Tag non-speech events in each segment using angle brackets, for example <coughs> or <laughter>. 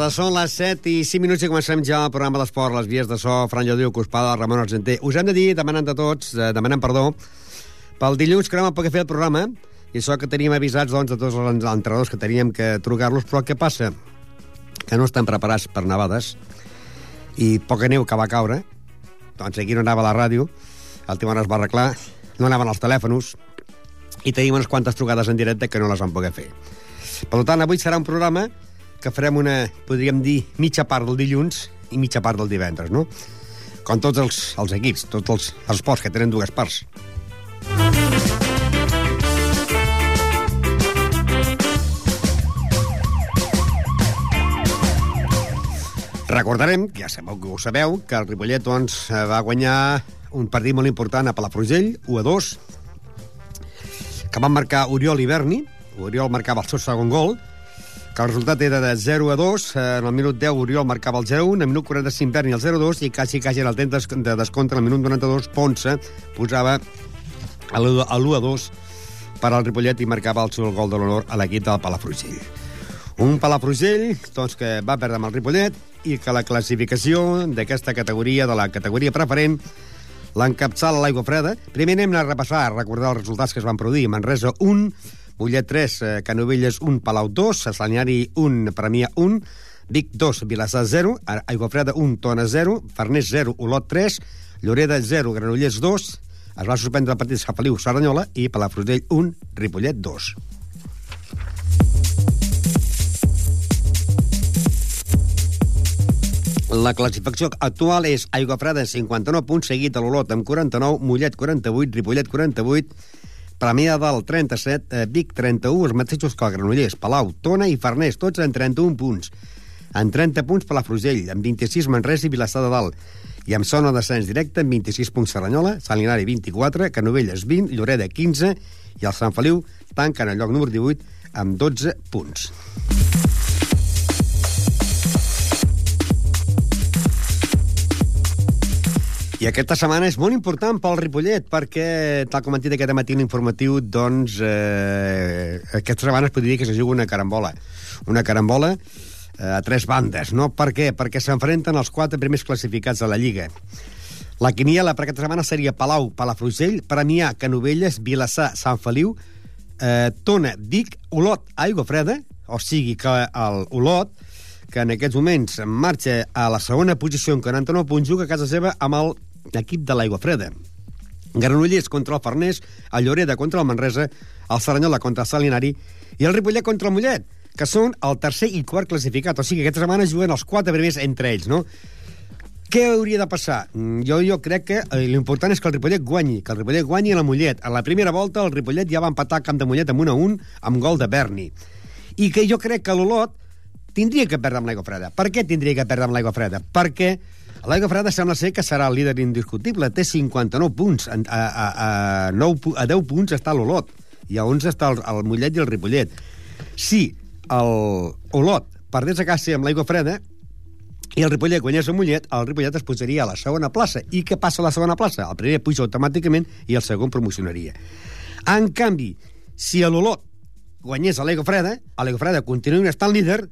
tarda, són les 7 i 5 minuts i comencem ja el programa d'esport, les vies de so, Fran Lladriu, Cuspada, Ramon Argenter. Us hem de dir, demanant de tots, eh, demanant perdó, pel dilluns que no vam poder fer el programa, i això que teníem avisats doncs, de tots els entrenadors que teníem que trucar-los, però què passa? Que no estan preparats per nevades, i poca neu que va caure, doncs aquí no anava la ràdio, el tema no es va arreglar, no anaven els telèfons, i tenim unes quantes trucades en directe que no les vam poder fer. Per tant, avui serà un programa que farem una, podríem dir, mitja part del dilluns i mitja part del divendres, no? Com tots els, els equips, tots els, esports que tenen dues parts. Recordarem, ja sabeu que ho sabeu, que el Ripollet doncs, va guanyar un partit molt important a Palafrugell, 1 a 2, que van marcar Oriol i Berni. Oriol marcava el seu segon gol, que el resultat era de 0 a 2. eh, En el minut 10 Oriol marcava el 0 1, en el minut 45 Berni el 0 2 i quasi, quasi en el temps de descompte, en el minut 92 Ponce posava l'1 a 2 per al Ripollet i marcava el seu gol de l'honor a l'equip del Palafrugell. Un Palafrugell doncs, que va perdre amb el Ripollet i que la classificació d'aquesta categoria, de la categoria preferent, l'encapçala l'aigua freda. Primer anem a repassar, a recordar els resultats que es van produir. Manresa 1, Mollet 3, eh, Canovelles 1, Palau 2, Saslanyari 1, Premià 1, Vic 2, Vilassar 0, Aigua Freda 1, Tona 0, Farners 0, Olot 3, Lloreda 0, Granollers 2, es va suspendre el partit Sant Feliu Saranyola i Palafrugell 1, Ripollet 2. La classificació actual és Aigua Freda 59 punts, seguit de l'Olot amb 49, Mollet 48, Ripollet 48, Premià del 37, eh, Vic 31, els mateixos que el Granollers, Palau, Tona i Farners, tots en 31 punts. En 30 punts per la Frugell, amb 26 Manresa i Vilassar de Dalt. I amb zona d'ascens directe, amb 26 punts Serranyola, Sant Linari 24, Canovelles 20, Lloreda 15 i el Sant Feliu tanca en el lloc número 18 amb 12 punts. I aquesta setmana és molt important pel Ripollet perquè, tal com han dit aquest matí l'informatiu, doncs eh, aquesta setmana es podria dir que se juga una carambola. Una carambola eh, a tres bandes, no? Per què? Perquè s'enfrenten els quatre primers classificats de la Lliga. La quiniela per aquesta setmana seria Palau, Palafrugell, Premià, Canovelles, Vilassar, Sant Feliu, eh, Tona, Vic, Olot, Aigua Freda, o sigui que el Olot, que en aquests moments marxa a la segona posició en 49 punts, juga a casa seva amb el equip de l'Aigua Freda. Granollers contra el Farners, el Lloreda contra el Manresa, el Saranyola contra el Salinari i el Ripollet contra el Mollet, que són el tercer i quart classificat. O sigui, aquesta setmana juguen els quatre primers entre ells, no? Què hauria de passar? Mm, Jo, jo crec que eh, l'important és que el Ripollet guanyi, que el Ripollet guanyi a la Mollet. A la primera volta el Ripollet ja va empatar camp de Mollet amb 1 a 1 amb gol de Berni. I que jo crec que l'Olot tindria que perdre amb l'aigua freda. Per què tindria que perdre amb l'aigua freda? Perquè l'aigua freda sembla ser que serà el líder indiscutible. Té 59 punts. A, a, a, 9, pu- a 10 punts està l'Olot. I a 11 està el, el Mollet i el Ripollet. Si el Olot perdés a casa amb l'aigua freda, i el Ripollet guanyés el Mollet, el Ripollet es posaria a la segona plaça. I què passa a la segona plaça? El primer puja automàticament i el segon promocionaria. En canvi, si l'Olot guanyés a l'Ego Freda, a l'Ego Freda continuaria estant líder,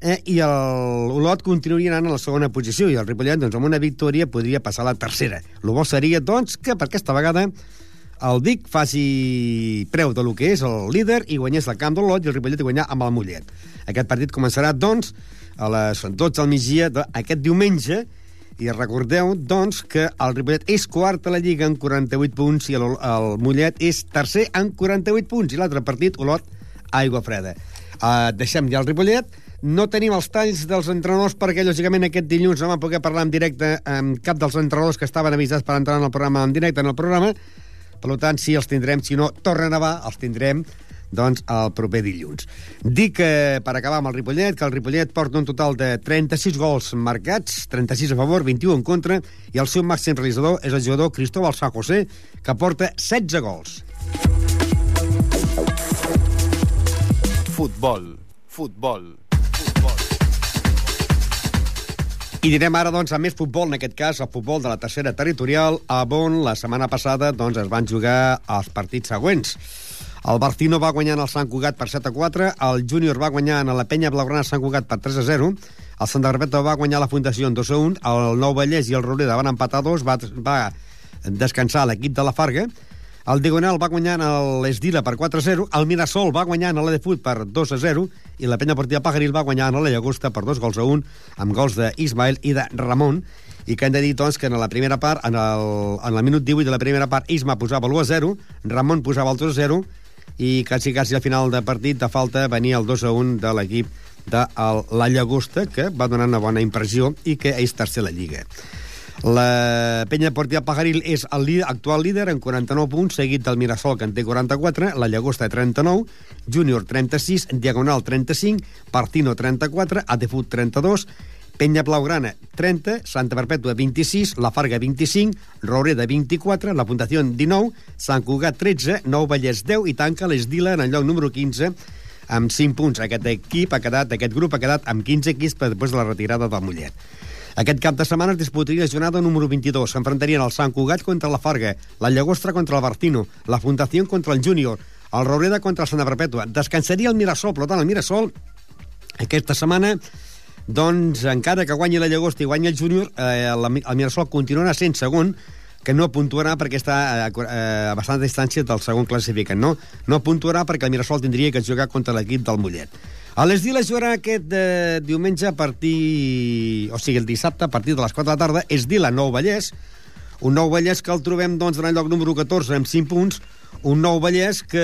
eh, i l'Olot continuaria anant a la segona posició, i el Ripollet, doncs, amb una victòria, podria passar a la tercera. El bo seria, doncs, que per aquesta vegada el Vic faci preu de lo que és el líder i guanyés el camp d'Olot i el Ripollet guanyar amb el Mollet. Aquest partit començarà, doncs, a les 12 del migdia d'aquest diumenge i recordeu, doncs, que el Ripollet és quart a la Lliga amb 48 punts i el, el Mollet és tercer amb 48 punts i l'altre partit, Olot, aigua freda. Uh, deixem ja el Ripollet, no tenim els talls dels entrenadors perquè, lògicament, aquest dilluns no vam poder parlar en directe amb cap dels entrenadors que estaven avisats per entrar en el programa en directe en el programa. Per tant, sí, els tindrem. Si no, tornen a va, els tindrem doncs, el proper dilluns. Dic, que, per acabar amb el Ripollet, que el Ripollet porta un total de 36 gols marcats, 36 a favor, 21 en contra, i el seu màxim realitzador és el jugador Cristóbal San José, que porta 16 gols. Futbol, futbol, I direm ara, doncs, a més futbol, en aquest cas, el futbol de la tercera territorial, a on la setmana passada doncs, es van jugar els partits següents. El Barcino va guanyar en el Sant Cugat per 7 a 4, el Júnior va guanyar en la Penya Blaugrana Sant Cugat per 3 a 0, el Santa Barbeta va guanyar la Fundació en 2 a 1, el Nou Vallès i el Roureda van empatar 2, va, va descansar l'equip de la Farga, el Diagonal va guanyar en l'Esdila per 4-0, el Mirasol va guanyar en l'Edefut per 2-0 i la Penya Portilla Pajaril va guanyar en la Llagosta per 2 gols a 1 amb gols d'Ismael i de Ramon i que hem de dir doncs, que en la primera part, en el, en el minut 18 de la primera part, Isma posava l'1-0, Ramon posava el 2-0 i quasi, quasi al final de partit de falta venia el 2-1 de l'equip de la Llagosta, que va donar una bona impressió i que és tercer la Lliga. La penya Portia Pajaril és el líder, actual líder en 49 punts, seguit del Mirasol, que en té 44, la Llagosta 39, Júnior 36, Diagonal 35, Partino 34, Adefut 32, Penya Blaugrana 30, Santa Perpètua 26, La Farga 25, Roureda 24, La Fundació 19, Sant Cugat 13, Nou Vallès 10 i tanca l'Esdila en el lloc número 15 amb 5 punts. Aquest equip ha quedat, aquest grup ha quedat amb 15 equips després de la retirada del Mollet. Aquest cap de setmana es disputaria la jornada número 22. S'enfrontarien el Sant Cugat contra la Farga, la Llagostra contra el Bartino, la Fundació contra el Júnior, el Roureda contra el Santa Perpètua. Descansaria el Mirasol, però tant el Mirasol aquesta setmana doncs encara que guanyi la Llagosta i guanyi el Júnior, eh, el Mirasol continuarà sent segon, que no puntuarà perquè està a, a, a bastanta distància del segon classificant. No, no puntuarà perquè el Mirasol tindria que jugar contra l'equip del Mollet. A les Diles jugarà aquest eh, diumenge a partir... O sigui, el dissabte, a partir de les 4 de la tarda, és Dila Nou Vallès, un Nou Vallès que el trobem doncs, en el lloc número 14 amb 5 punts, un Nou Vallès que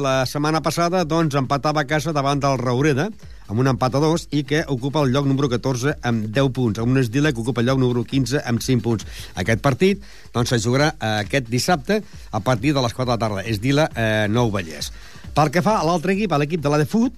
la setmana passada doncs, empatava a casa davant del Raureda, amb un empat a dos, i que ocupa el lloc número 14 amb 10 punts, amb un Esdila que ocupa el lloc número 15 amb 5 punts. Aquest partit doncs, se jugarà eh, aquest dissabte a partir de les 4 de la tarda. Esdila eh, Nou Vallès. Pel que fa a l'altre equip, a l'equip de la de Fut,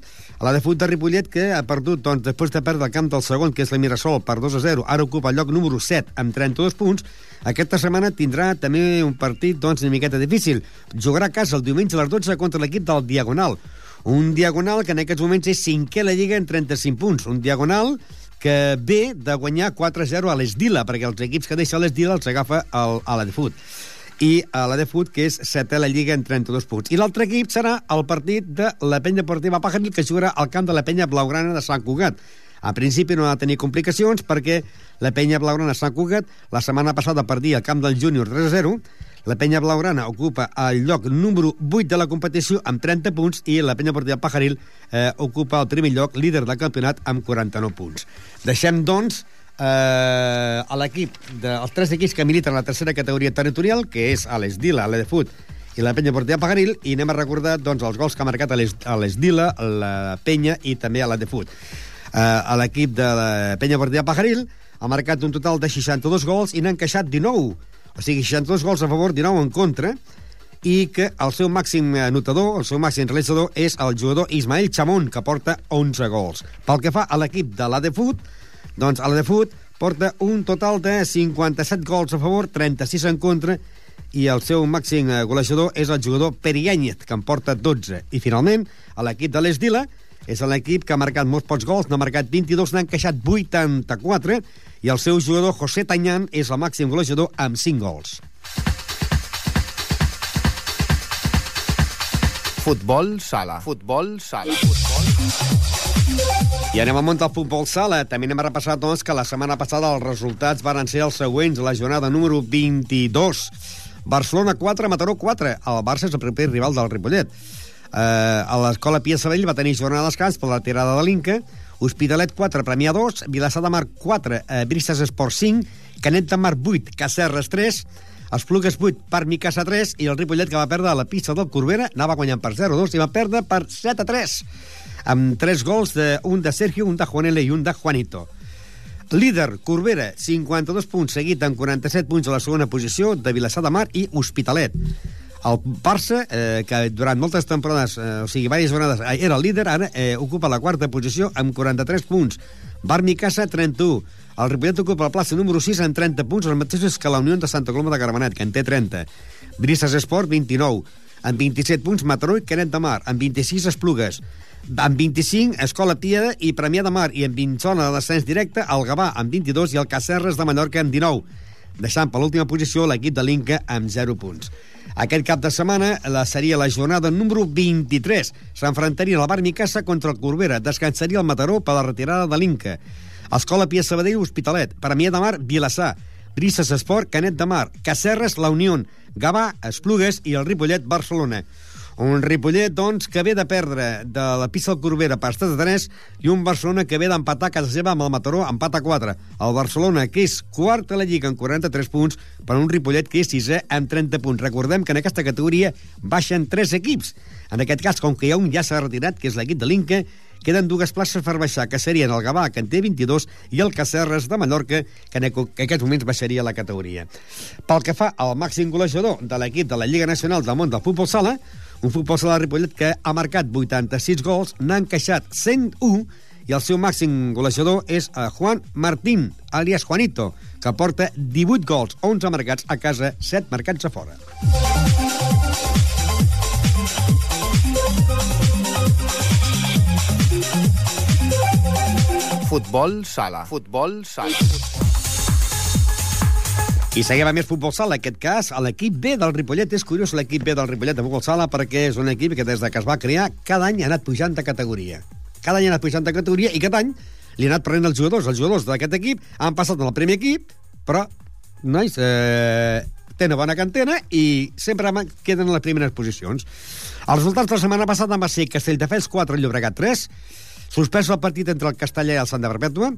a la de Ripollet, que ha perdut, doncs, després de perdre el camp del segon, que és la Mirasol, per 2 a 0, ara ocupa el lloc número 7 amb 32 punts, aquesta setmana tindrà també un partit, doncs, una miqueta difícil. Jugarà a casa el diumenge a les 12 contra l'equip del Diagonal. Un Diagonal que en aquests moments és cinquè a la Lliga en 35 punts. Un Diagonal que ve de guanyar 4-0 a l'Esdila, perquè els equips que deixa l'Esdila els agafa el, a la de Fut i a la de Fut, que és setè la Lliga en 32 punts. I l'altre equip serà el partit de la penya deportiva Pajaril, que jugarà al camp de la penya blaugrana de Sant Cugat. A principi no ha de tenir complicacions perquè la penya blaugrana Sant Cugat la setmana passada perdia al camp del júnior 3-0, la penya blaugrana ocupa el lloc número 8 de la competició amb 30 punts i la penya deportiva Pajaril eh, ocupa el primer lloc, líder del campionat, amb 49 punts. Deixem, doncs, eh, a l'equip dels tres equips que militen la tercera categoria territorial, que és a l'Esdila, l'Edefut i la penya Portilla Pagaril, i anem a recordar doncs, els gols que ha marcat a l'Esdila, a la penya i també a l'Edefut. Eh, a l'equip de la penya Portilla Pagaril ha marcat un total de 62 gols i n'ha encaixat 19, o sigui, 62 gols a favor, 19 en contra, i que el seu màxim anotador, el seu màxim realitzador, és el jugador Ismael Chamón, que porta 11 gols. Pel que fa a l'equip de l'Adefut, doncs a la de Fut porta un total de 57 gols a favor, 36 en contra, i el seu màxim eh, golejador és el jugador Perianyet, que en porta 12. I finalment, a l'equip de l'Esdila, és l'equip que ha marcat molts pocs gols, n'ha marcat 22, n'ha encaixat 84, i el seu jugador José Tanyan és el màxim golejador amb 5 gols. Futbol sala. Futbol sala. Futbol... I anem al món del futbol sala. També anem a repassar, doncs, que la setmana passada els resultats varen ser els següents. La jornada número 22. Barcelona 4, Mataró 4. El Barça és el proper rival del Ripollet. Eh, a l'escola Pia Sabell va tenir jornada de descans per la tirada de l'Inca, Hospitalet 4, Premià 2, Vilassar de Mar 4, eh, Bristes Esport 5, Canet de Mar 8, Cacerres 3, Esplugues 8, per Micasa 3, i el Ripollet, que va perdre a la pista del Corbera, anava guanyant per 0-2 i va perdre per 7-3, amb 3 gols, de, un de Sergio, un de Juanele i un de Juanito. Líder, Corbera, 52 punts, seguit amb 47 punts a la segona posició de Vilassar de Mar i Hospitalet. El Barça, eh, que durant moltes temporades, eh, o sigui, diverses vegades, eh, era el líder, ara eh, ocupa la quarta posició amb 43 punts. Bar Micasa, 31. El Ripollet ocupa la plaça número 6 amb 30 punts, els mateixos que la Unió de Santa Coloma de Gramenet, que en té 30. Brises Esport, 29. Amb 27 punts, Mataró i Canet de Mar. Amb 26, Esplugues. Amb 25, Escola Tieda i Premià de Mar. I amb 20 zona de descens directe, el Gavà amb 22 i el Cacerres de Mallorca amb 19. Deixant per l'última posició l'equip de l'Inca amb 0 punts. Aquest cap de setmana la seria la jornada número 23. S'enfrontaria la Bar Micasa contra el Corbera. Descansaria el Mataró per la retirada de l'Inca. Escola Pia Sabadell, Hospitalet. Premià de Mar, Vilassar. Brises Esport, Canet de Mar. Cacerres, La Unió. Gavà, Esplugues i el Ripollet, Barcelona. Un Ripollet, doncs, que ve de perdre de la pista del Corbera per estat de 3 i un Barcelona que ve d'empatar a casa seva amb el Mataró, empat a 4. El Barcelona, que és quart a la Lliga amb 43 punts, per un Ripollet que és sisè amb 30 punts. Recordem que en aquesta categoria baixen 3 equips. En aquest cas, com que hi ha un ja s'ha retirat, que és l'equip de l'Inca, queden dues places per baixar, que serien el Gavà, que en té 22, i el Cacerres de Mallorca, que en aquests moments baixaria la categoria. Pel que fa al màxim golejador de l'equip de la Lliga Nacional del Món del Futbol Sala, un futbol sala Ripollet que ha marcat 86 gols, n'ha encaixat 101 i el seu màxim golejador és a Juan Martín, alias Juanito, que porta 18 gols, 11 marcats a casa, 7 marcats a fora. Futbol sala. Futbol sala. I seguim a més futbol sala, en aquest cas, a l'equip B del Ripollet. És curiós l'equip B del Ripollet de futbol sala perquè és un equip que des de que es va crear cada any ha anat pujant de categoria. Cada any ha anat pujant de categoria i cada any li ha anat prenent els jugadors. Els jugadors d'aquest equip han passat el primer equip, però, nois, eh, tenen bona cantera i sempre queden en les primeres posicions. Els resultats de la setmana passada van ser Castelldefels 4, Llobregat 3, suspès el partit entre el Castellà i el Sant de Perpètua,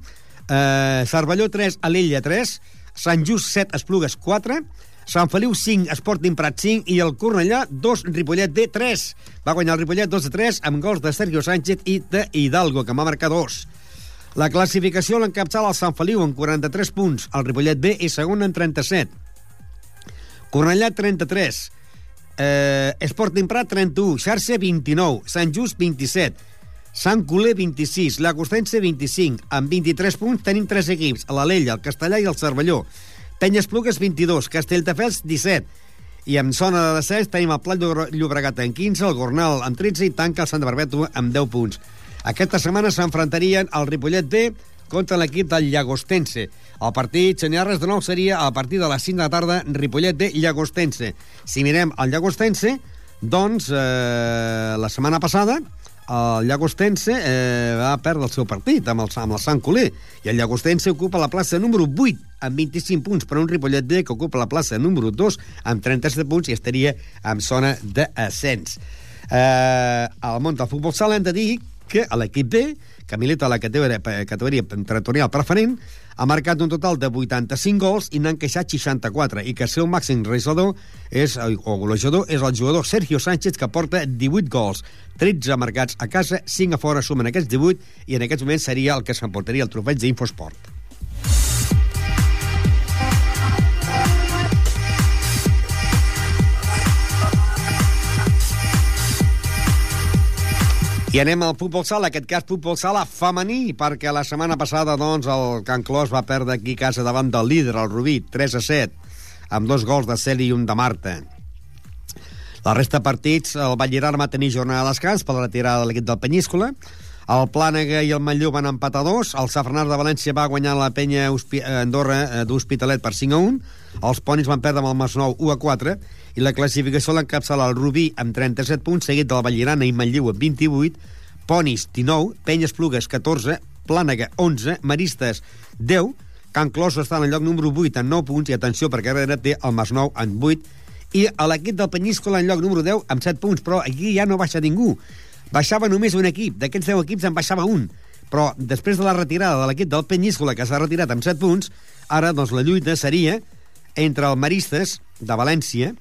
eh, Cervelló 3, Alella 3, Sant Just 7, Esplugues 4, Sant Feliu 5, Sporting Prat 5 i el Cornellà 2, Ripollet D 3. Va guanyar el Ripollet 2 de 3 amb gols de Sergio Sánchez i de Hidalgo, que va marcar 2. La classificació l'encapçala el Sant Feliu amb 43 punts. El Ripollet B és segon amb 37. Cornellà 33. Eh, Sporting Prat 31. Xarxa 29. Sant Just 27. Sant Coler, 26. L'Agostense, 25. Amb 23 punts tenim 3 equips, l'Alella, el Castellà i el Cervelló. Penyes Plugues, 22. Castelldefels, 17. I amb zona de descens tenim el Plat Llobregat en 15, el Gornal amb 13 i tanca el Sant de Barbètua amb 10 punts. Aquesta setmana s'enfrontarien el Ripollet B contra l'equip del Llagostense. El partit, senyor res de nou, seria a partir de les 5 de la tarda Ripollet B Llagostense. Si mirem el Llagostense, doncs eh, la setmana passada el Llagostense eh, va perdre el seu partit amb el, amb el Sant Coler i el Llagostense ocupa la plaça número 8 amb 25 punts per un Ripollet D que ocupa la plaça número 2 amb 37 punts i estaria en zona d'ascens. Eh, al món del futbol sala hem de dir que l'equip B, que milita a la categoria, categoria territorial preferent, ha marcat un total de 85 gols i n'han queixat 64, i que el seu màxim realitzador és, o golejador és el jugador Sergio Sánchez, que porta 18 gols, 13 marcats a casa, 5 a fora sumen aquests 18, i en aquests moments seria el que s'emportaria el trofeig d'Infosport. I anem al futbol sala, aquest cas futbol sala femení, perquè la setmana passada doncs, el Can Clos va perdre aquí a casa davant del líder, el Rubí, 3 a 7, amb dos gols de Celi i un de Marta. La resta de partits, el Vallirar va tenir jornada de descans per la retirada de l'equip del Penyíscola, el Plànega i el Manlleu van empatar dos, el Safranar de València va guanyar la penya Andorra eh, d'Hospitalet per 5 a 1, els Ponis van perdre amb el Masnou 1 a 4, i la classificació l'encapçala el Rubí amb 37 punts, seguit de la Vallirana i Manlleu amb 28, Ponis 19, Penyes Plugues 14, Plànega 11, Maristes 10, Can Clos està en el lloc número 8 amb 9 punts. I atenció perquè darrere té el Masnou amb 8 I l'equip del Penyíscola en lloc número 10 amb 7 punts, però aquí ja no baixa ningú. Baixava només un equip, d'aquests 10 equips en baixava un. Però després de la retirada de l'equip del Penyíscola, que s'ha retirat amb 7 punts, ara doncs, la lluita seria entre el Maristes, de València,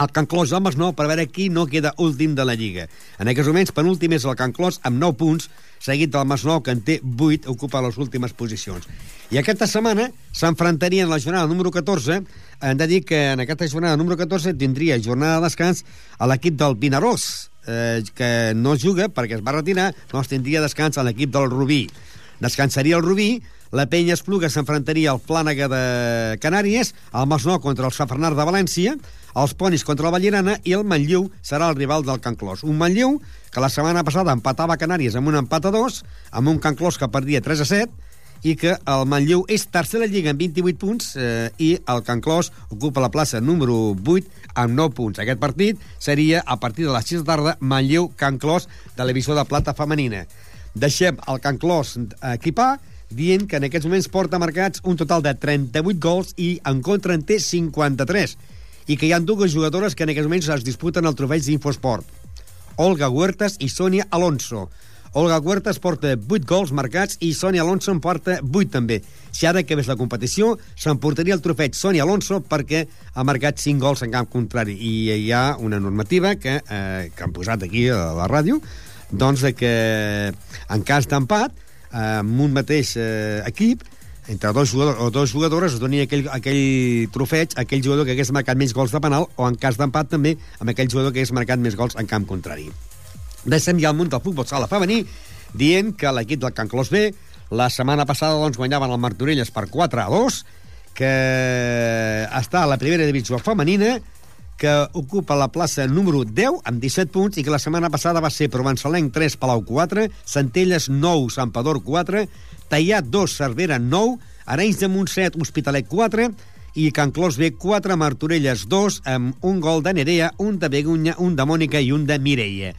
el Can Clos i el Masnou per veure qui no queda últim de la Lliga. En aquests moments, penúltim és el Can Clos amb 9 punts, seguit del Masnou, que en té 8, ocupa les últimes posicions. I aquesta setmana s'enfrontarien en la jornada número 14. Hem de dir que en aquesta jornada número 14 tindria jornada de descans a l'equip del Vinaròs, eh, que no juga perquè es va retirar, doncs tindria descans a l'equip del Rubí. Descansaria el Rubí, la Penya Espluga s'enfrontaria al Plànega de Canàries, el Masnou contra el Safranar de València, els Ponis contra la Vallerana i el Manlleu serà el rival del Can Clos. Un Manlleu que la setmana passada empatava Canàries amb un empat a 2, amb un Can Clos que perdia 3 a 7, i que el Manlleu és tercera lliga amb 28 punts eh, i el Can Clos ocupa la plaça número 8 amb 9 punts. Aquest partit seria a partir de les 6 de tarda Manlleu-Can Clos de l'emissió de plata femenina. Deixem el Can Clos equipar dient que en aquests moments porta marcats un total de 38 gols i en contra en té 53 i que hi ha dues jugadores que en aquests moments es disputen el trofeig d'Infosport. Olga Huertas i Sonia Alonso. Olga Huertas porta 8 gols marcats i Sonia Alonso en porta 8 també. Si ara ves la competició, s'emportaria el trofeig Sonia Alonso perquè ha marcat 5 gols en camp contrari. I hi ha una normativa que, eh, que han posat aquí a la ràdio, doncs que en cas d'empat, eh, amb un mateix eh, equip, entre dos jugadors o dos jugadores es doni aquell, aquell trofeig a aquell jugador que hagués marcat més gols de penal o en cas d'empat també amb aquell jugador que hagués marcat més gols en camp contrari. Deixem ja el munt del futbol sala femení dient que l'equip del Can Clos B la setmana passada doncs, guanyaven el Martorelles per 4 a 2, que està a la primera divisió femenina, que ocupa la plaça número 10 amb 17 punts i que la setmana passada va ser Provençalenc 3, Palau 4, Centelles 9, Sampador 4, Tallà 2, Cervera 9, Arenys de Montset, Hospitalet 4 i Can Clos B 4, Martorelles 2, amb un gol de Nerea, un de Begunya, un de Mònica i un de Mireia.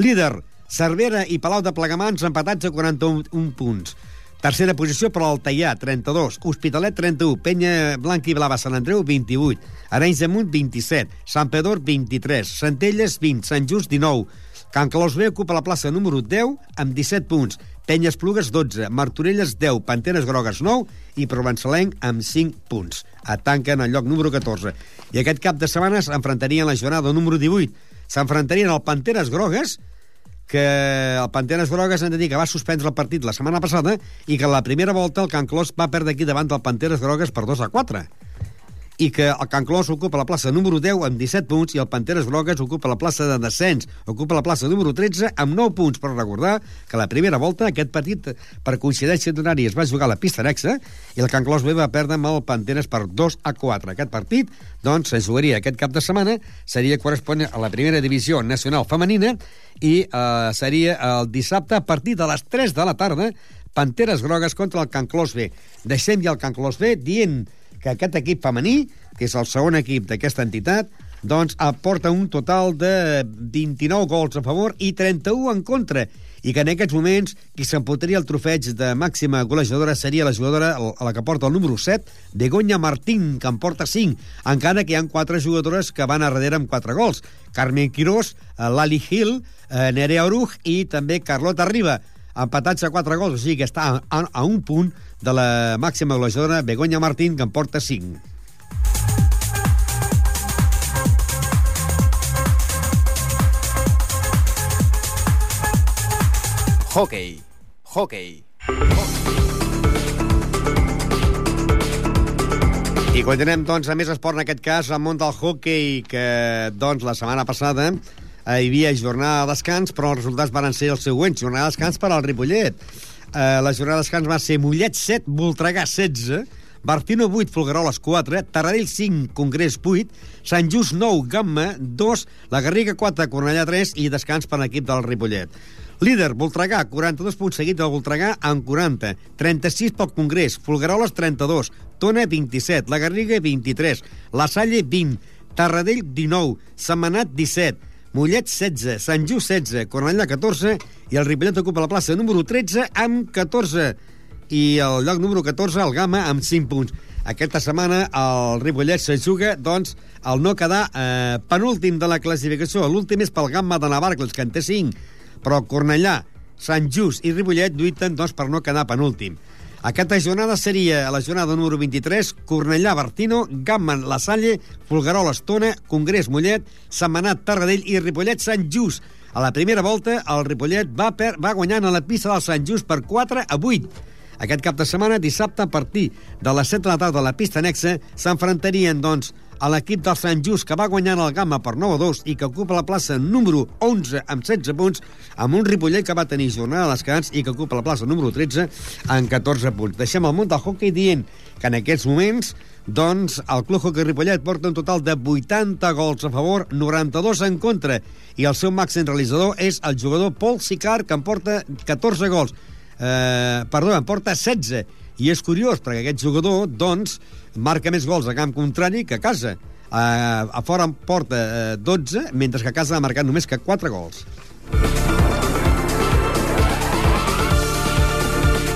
Líder, Cervera i Palau de Plegamans empatats a 41 punts. Tercera posició per al Tallà, 32. Hospitalet, 31. Penya Blanca i Blava, Sant Andreu, 28. Arenys de Munt, 27. Sant Pedor, 23. Centelles, 20. Sant Just, 19. Can Clos B ocupa la plaça número 10 amb 17 punts. Penyes Plugues, 12. Martorelles, 10. Panteres Grogues, 9. I Provençalenc, amb 5 punts. Atanquen el lloc número 14. I aquest cap de setmana s'enfrontarien la jornada número 18. S'enfrontarien al Panteres Grogues, que el Panteres Grogues han de dir que va suspendre el partit la setmana passada i que la primera volta el Can Clos va perdre aquí davant del Panteres Grogues per 2 a 4 i que el Can Clos ocupa la plaça número 10 amb 17 punts i el Panteres Grogues ocupa la plaça de descens, ocupa la plaça número 13 amb 9 punts, però recordar que la primera volta aquest partit per coincidència d'horari es va jugar a la pista Nexa i el Can Clos B va perdre amb el Panteres per 2 a 4. Aquest partit, doncs, es jugaria aquest cap de setmana, seria corresponent a la primera divisió nacional femenina i eh, seria el dissabte a partir de les 3 de la tarda Panteres Grogues contra el Can Clos B. Deixem ja el Can Clos B dient que aquest equip femení, que és el segon equip d'aquesta entitat, doncs aporta un total de 29 gols a favor i 31 en contra i que en aquests moments qui s'emportaria el trofeig de màxima golejadora seria la jugadora a la que porta el número 7, Begoña Martín, que en porta 5, encara que hi han quatre jugadores que van a darrere amb 4 gols. Carmen Quirós, eh, Lali Hill, eh, Nerea Oruj i també Carlota Riba, empatats a 4 gols, o sigui que està a, a un punt de la màxima golejadora Begoña Martín, que en porta 5. Hockey. Hockey. I continuem, doncs, a més esport, en aquest cas, al món del hockey, que, doncs, la setmana passada eh, hi havia jornada de descans, però els resultats van ser els següents. Jornada de descans per al Ripollet. Eh, la jornada de descans va ser Mollet 7, Voltregà 16, Bartino 8, Folgueroles 4, Taradell 5, Congrés 8, Sant Just 9, Gamma 2, La Garriga 4, Cornellà 3 i descans per l'equip del Ripollet. Líder, Voltregà, 42 punts seguit del Voltregà amb 40. 36 pel Congrés, Folgueroles 32, Tona 27, La Garriga 23, La Salle 20, Tarradell 19, Setmanat 17, Mollet 16, Sant Just 16, Cornellà 14 i el Ripollet ocupa la plaça número 13 amb 14 i el lloc número 14 el Gama amb 5 punts. Aquesta setmana el Ripollet se juga, doncs, al no quedar eh, penúltim de la classificació. L'últim és pel Gamma de Navarcles, que en té 5, però Cornellà, Sant Just i Ripollet lluiten, doncs, per no quedar penúltim. Aquesta jornada seria la jornada número 23, Cornellà, Bertino, Gamman, La Salle, Folguerol, Estona, Congrés, Mollet, Setmanat, Tarradell i Ripollet, Sant Just. A la primera volta, el Ripollet va, per, va guanyant a la pista del Sant Just per 4 a 8. Aquest cap de setmana, dissabte, a partir de les 7 de la tarda a la pista anexa, s'enfrontarien, doncs, a l'equip del Sant Just, que va guanyant el Gamma per 9 a 2 i que ocupa la plaça número 11 amb 16 punts, amb un Ripollet que va tenir jornada de descans i que ocupa la plaça número 13 amb 14 punts. Deixem el món del hockey dient que en aquests moments doncs el Club Hockey Ripollet porta un total de 80 gols a favor, 92 en contra, i el seu màxim realitzador és el jugador Paul Sicard, que en porta 14 gols. Eh, perdó, en porta 16. I és curiós, perquè aquest jugador, doncs, marca més gols a camp contrari que a casa. Uh, a fora en porta uh, 12, mentre que a casa ha marcat només que 4 gols.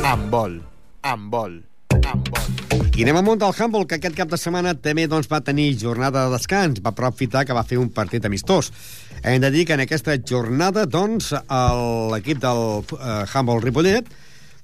Amb vol, amb vol, amb vol. I anem món del handball, que aquest cap de setmana també doncs, va tenir jornada de descans. Va aprofitar que va fer un partit amistós. Hem de dir que en aquesta jornada, doncs, l'equip del uh, handball Ripollet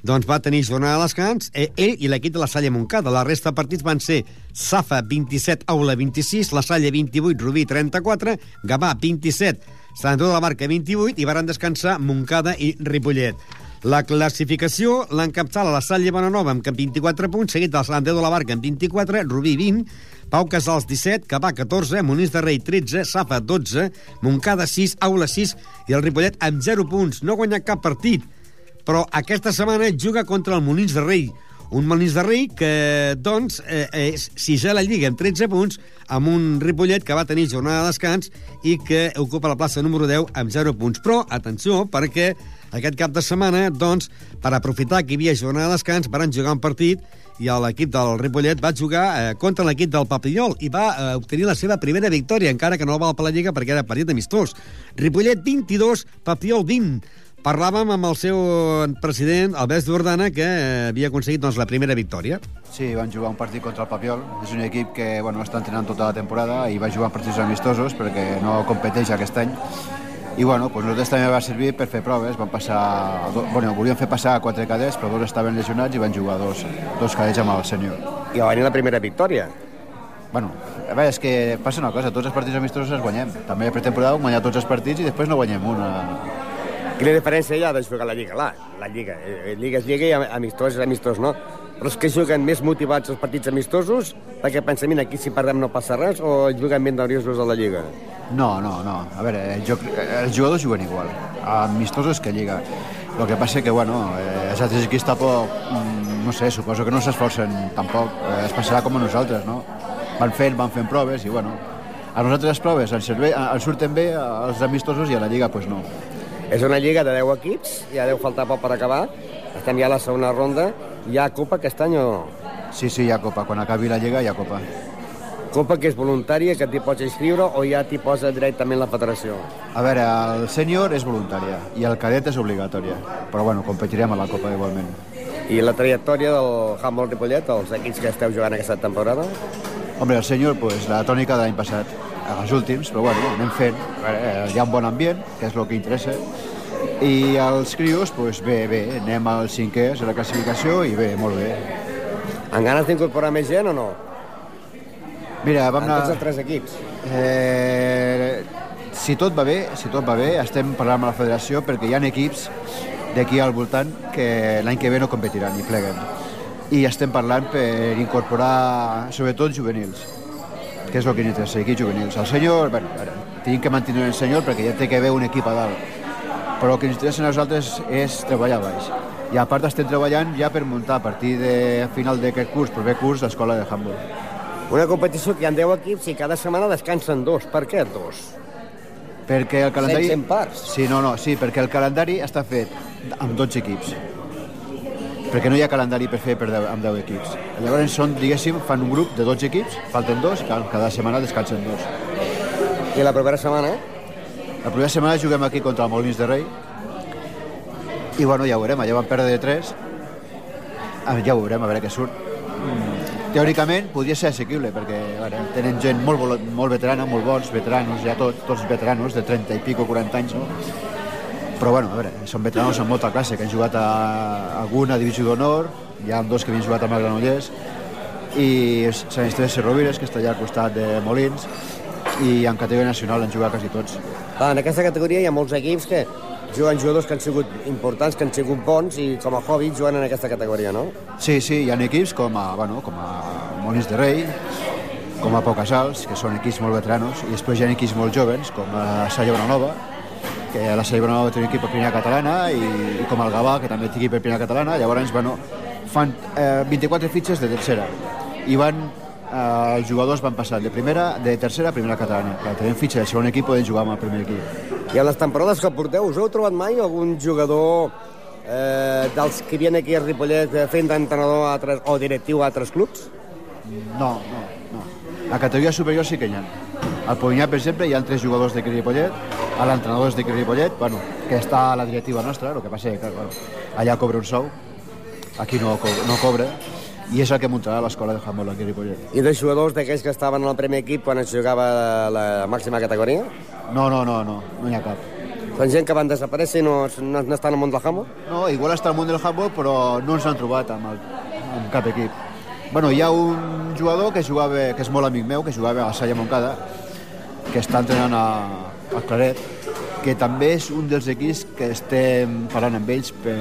doncs va tenir jornada de descans, eh, ell i l'equip de la Salle Montcada. La resta de partits van ser Safa 27, Aula 26, la Salle 28, Rubí 34, Gavà 27, Sant Andreu de la Barca 28 i varen descansar Montcada i Ripollet. La classificació l'encapçala la Salle Bonanova amb 24 punts, seguit del Sant Andreu de la Barca amb 24, Rubí 20, Pau Casals 17, Gavà 14, Monís de Rei 13, Safa 12, Montcada 6, Aula 6 i el Ripollet amb 0 punts. No ha guanyat cap partit però aquesta setmana juga contra el Molins de Rei, un Molins de Rei que, doncs, eh, és sisè a la Lliga amb 13 punts, amb un Ripollet que va tenir jornada de descans i que ocupa la plaça número 10 amb 0 punts. Però, atenció, perquè aquest cap de setmana, doncs, per aprofitar que hi havia jornada de descans, van jugar un partit i l'equip del Ripollet va jugar eh, contra l'equip del Papillol i va eh, obtenir la seva primera victòria, encara que no val per la Lliga perquè era partit amistós. Ripollet 22, Papillol 20. Parlàvem amb el seu president, Albert Jordana, que eh, havia aconseguit doncs, la primera victòria. Sí, van jugar un partit contra el Papiol. És un equip que bueno, està entrenant tota la temporada i va jugar partits amistosos perquè no competeix aquest any. I bueno, pues nosaltres també va servir per fer proves. Van passar, bueno, volíem fer passar quatre cadets, però dos estaven lesionats i van jugar dos, dos cadets amb el senyor. I va venir la primera victòria. Bueno, a veure, és que passa una cosa, tots els partits amistosos els guanyem. També a pretemporada hem guanyat tots els partits i després no guanyem una Quina diferència hi ha de jugar a la Lliga? La, la Lliga. Eh, Lliga és Lliga i amistós és amistós, no? Però és que juguen més motivats els partits amistosos perquè pensem, mira, aquí si perdem no passa res o juguen ben nerviosos a la Lliga? No, no, no. A veure, jo, els jugadors juguen igual. Amistosos que Lliga. El que passa que, bueno, eh, els altres equips tampoc, mm, no sé, suposo que no s'esforcen tampoc. Eh, es passarà com a nosaltres, no? Van fent, van fent proves i, bueno, a nosaltres les proves ens, servei, ens surten bé, als amistosos i a la Lliga, pues no. És una lliga de 10 equips, ja deu faltar poc per acabar. Estem ja a la segona ronda. Hi ha Copa aquest any o no? Sí, sí, hi ha Copa. Quan acabi la lliga hi ha Copa. Copa que és voluntària, que t'hi pots inscriure o ja t'hi posa directament la federació? A veure, el sènior és voluntària i el cadet és obligatòria. Però bueno, competirem a la Copa igualment. I la trajectòria del Humboldt Ripollet, els equips que esteu jugant aquesta temporada? Hombre, el sènior, pues, la tònica de l'any passat els últims, però bueno, anem fent. Hi ha un bon ambient, que és el que interessa, i els crios, pues, bé, bé, anem al cinquè a la classificació i bé, molt bé. Amb ganes d'incorporar més gent o no? Mira, vam en anar... tots els tres equips. Eh, si tot va bé, si tot va bé, estem parlant amb la federació perquè hi ha equips d'aquí al voltant que l'any que ve no competiran i pleguen. I estem parlant per incorporar, sobretot, juvenils que és el que interessa, equips juvenils. El senyor, bueno, tinc que mantenir el senyor perquè ja té que haver un equip a dalt. Però el que ens interessa a nosaltres és treballar baix. I a part estem treballant ja per muntar a partir de final d'aquest curs, proper curs, l'escola de Hamburg. Una competició que hi ha 10 equips i cada setmana descansen dos. Per què dos? Perquè el calendari... 100 parts? Sí, no, no, sí, perquè el calendari està fet amb 12 equips perquè no hi ha calendari per fer per 10, amb 10 equips. Llavors són, diguéssim, fan un grup de 12 equips, falten dos, cada, cada setmana descansen dos. I la propera setmana? La propera setmana juguem aquí contra el Molins de Rei, i bueno, ja ho veurem, allà vam perdre de 3, ah, ja ho veurem, a veure què surt. teòricament podria ser assequible perquè bueno, tenen gent molt, molt veterana, molt bons, veteranos ja tots, tots veteranos de 30 i pico, 40 anys, no? Però bueno, a veure, són veteranos amb molta classe, que han jugat a alguna divisió d'honor, hi ha dos que havien jugat amb el Granollers, i Sant Esteve de Rovires, que està allà al costat de Molins, i en categoria nacional han jugat quasi tots. Clar, en aquesta categoria hi ha molts equips que juguen jugadors que han sigut importants, que han sigut bons i com a hobby juguen en aquesta categoria, no? Sí, sí, hi ha equips com a, bueno, com a Molins de Rei, com a Pocasals, que són equips molt veteranos, i després hi ha equips molt jovens, com a Salla Bonanova, que la Salla Bonanova té un equip per primera catalana, i, i com el Gavà, que també té equip per primera catalana, llavors, bueno, fan eh, 24 fitxes de tercera, i van eh, els jugadors van passar de primera, de tercera a primera catalana. Clar, tenen fitxa del segon equip, poden jugar amb el primer equip. I en les temporades que porteu, us heu trobat mai algun jugador eh, dels que viene aquí a Ripollet eh, fent d'entrenador a altres, o directiu a altres clubs? No, no, no. A categoria superior sí que hi ha. Al Polinyà, per exemple, hi ha tres jugadors de Ripollet, a l'entrenador és de Ripollet, bueno, que està a la directiva nostra, el que passa que bueno, allà cobra un sou, aquí no, no cobra, i és el que muntarà l'escola de handball aquí a Ripollet. I de jugadors d'aquells que estaven al primer equip quan es jugava la màxima categoria? No, no, no, no, no hi ha cap. Són gent que van desaparèixer i no, no, no estan al món del handball? No, igual està al món del handball, però no ens han trobat amb, el, amb cap equip. Bueno, hi ha un jugador que jugava, que és molt amic meu, que jugava a Salla Moncada, que està entrenant a, a Claret, que també és un dels equips que estem parlant amb ells per,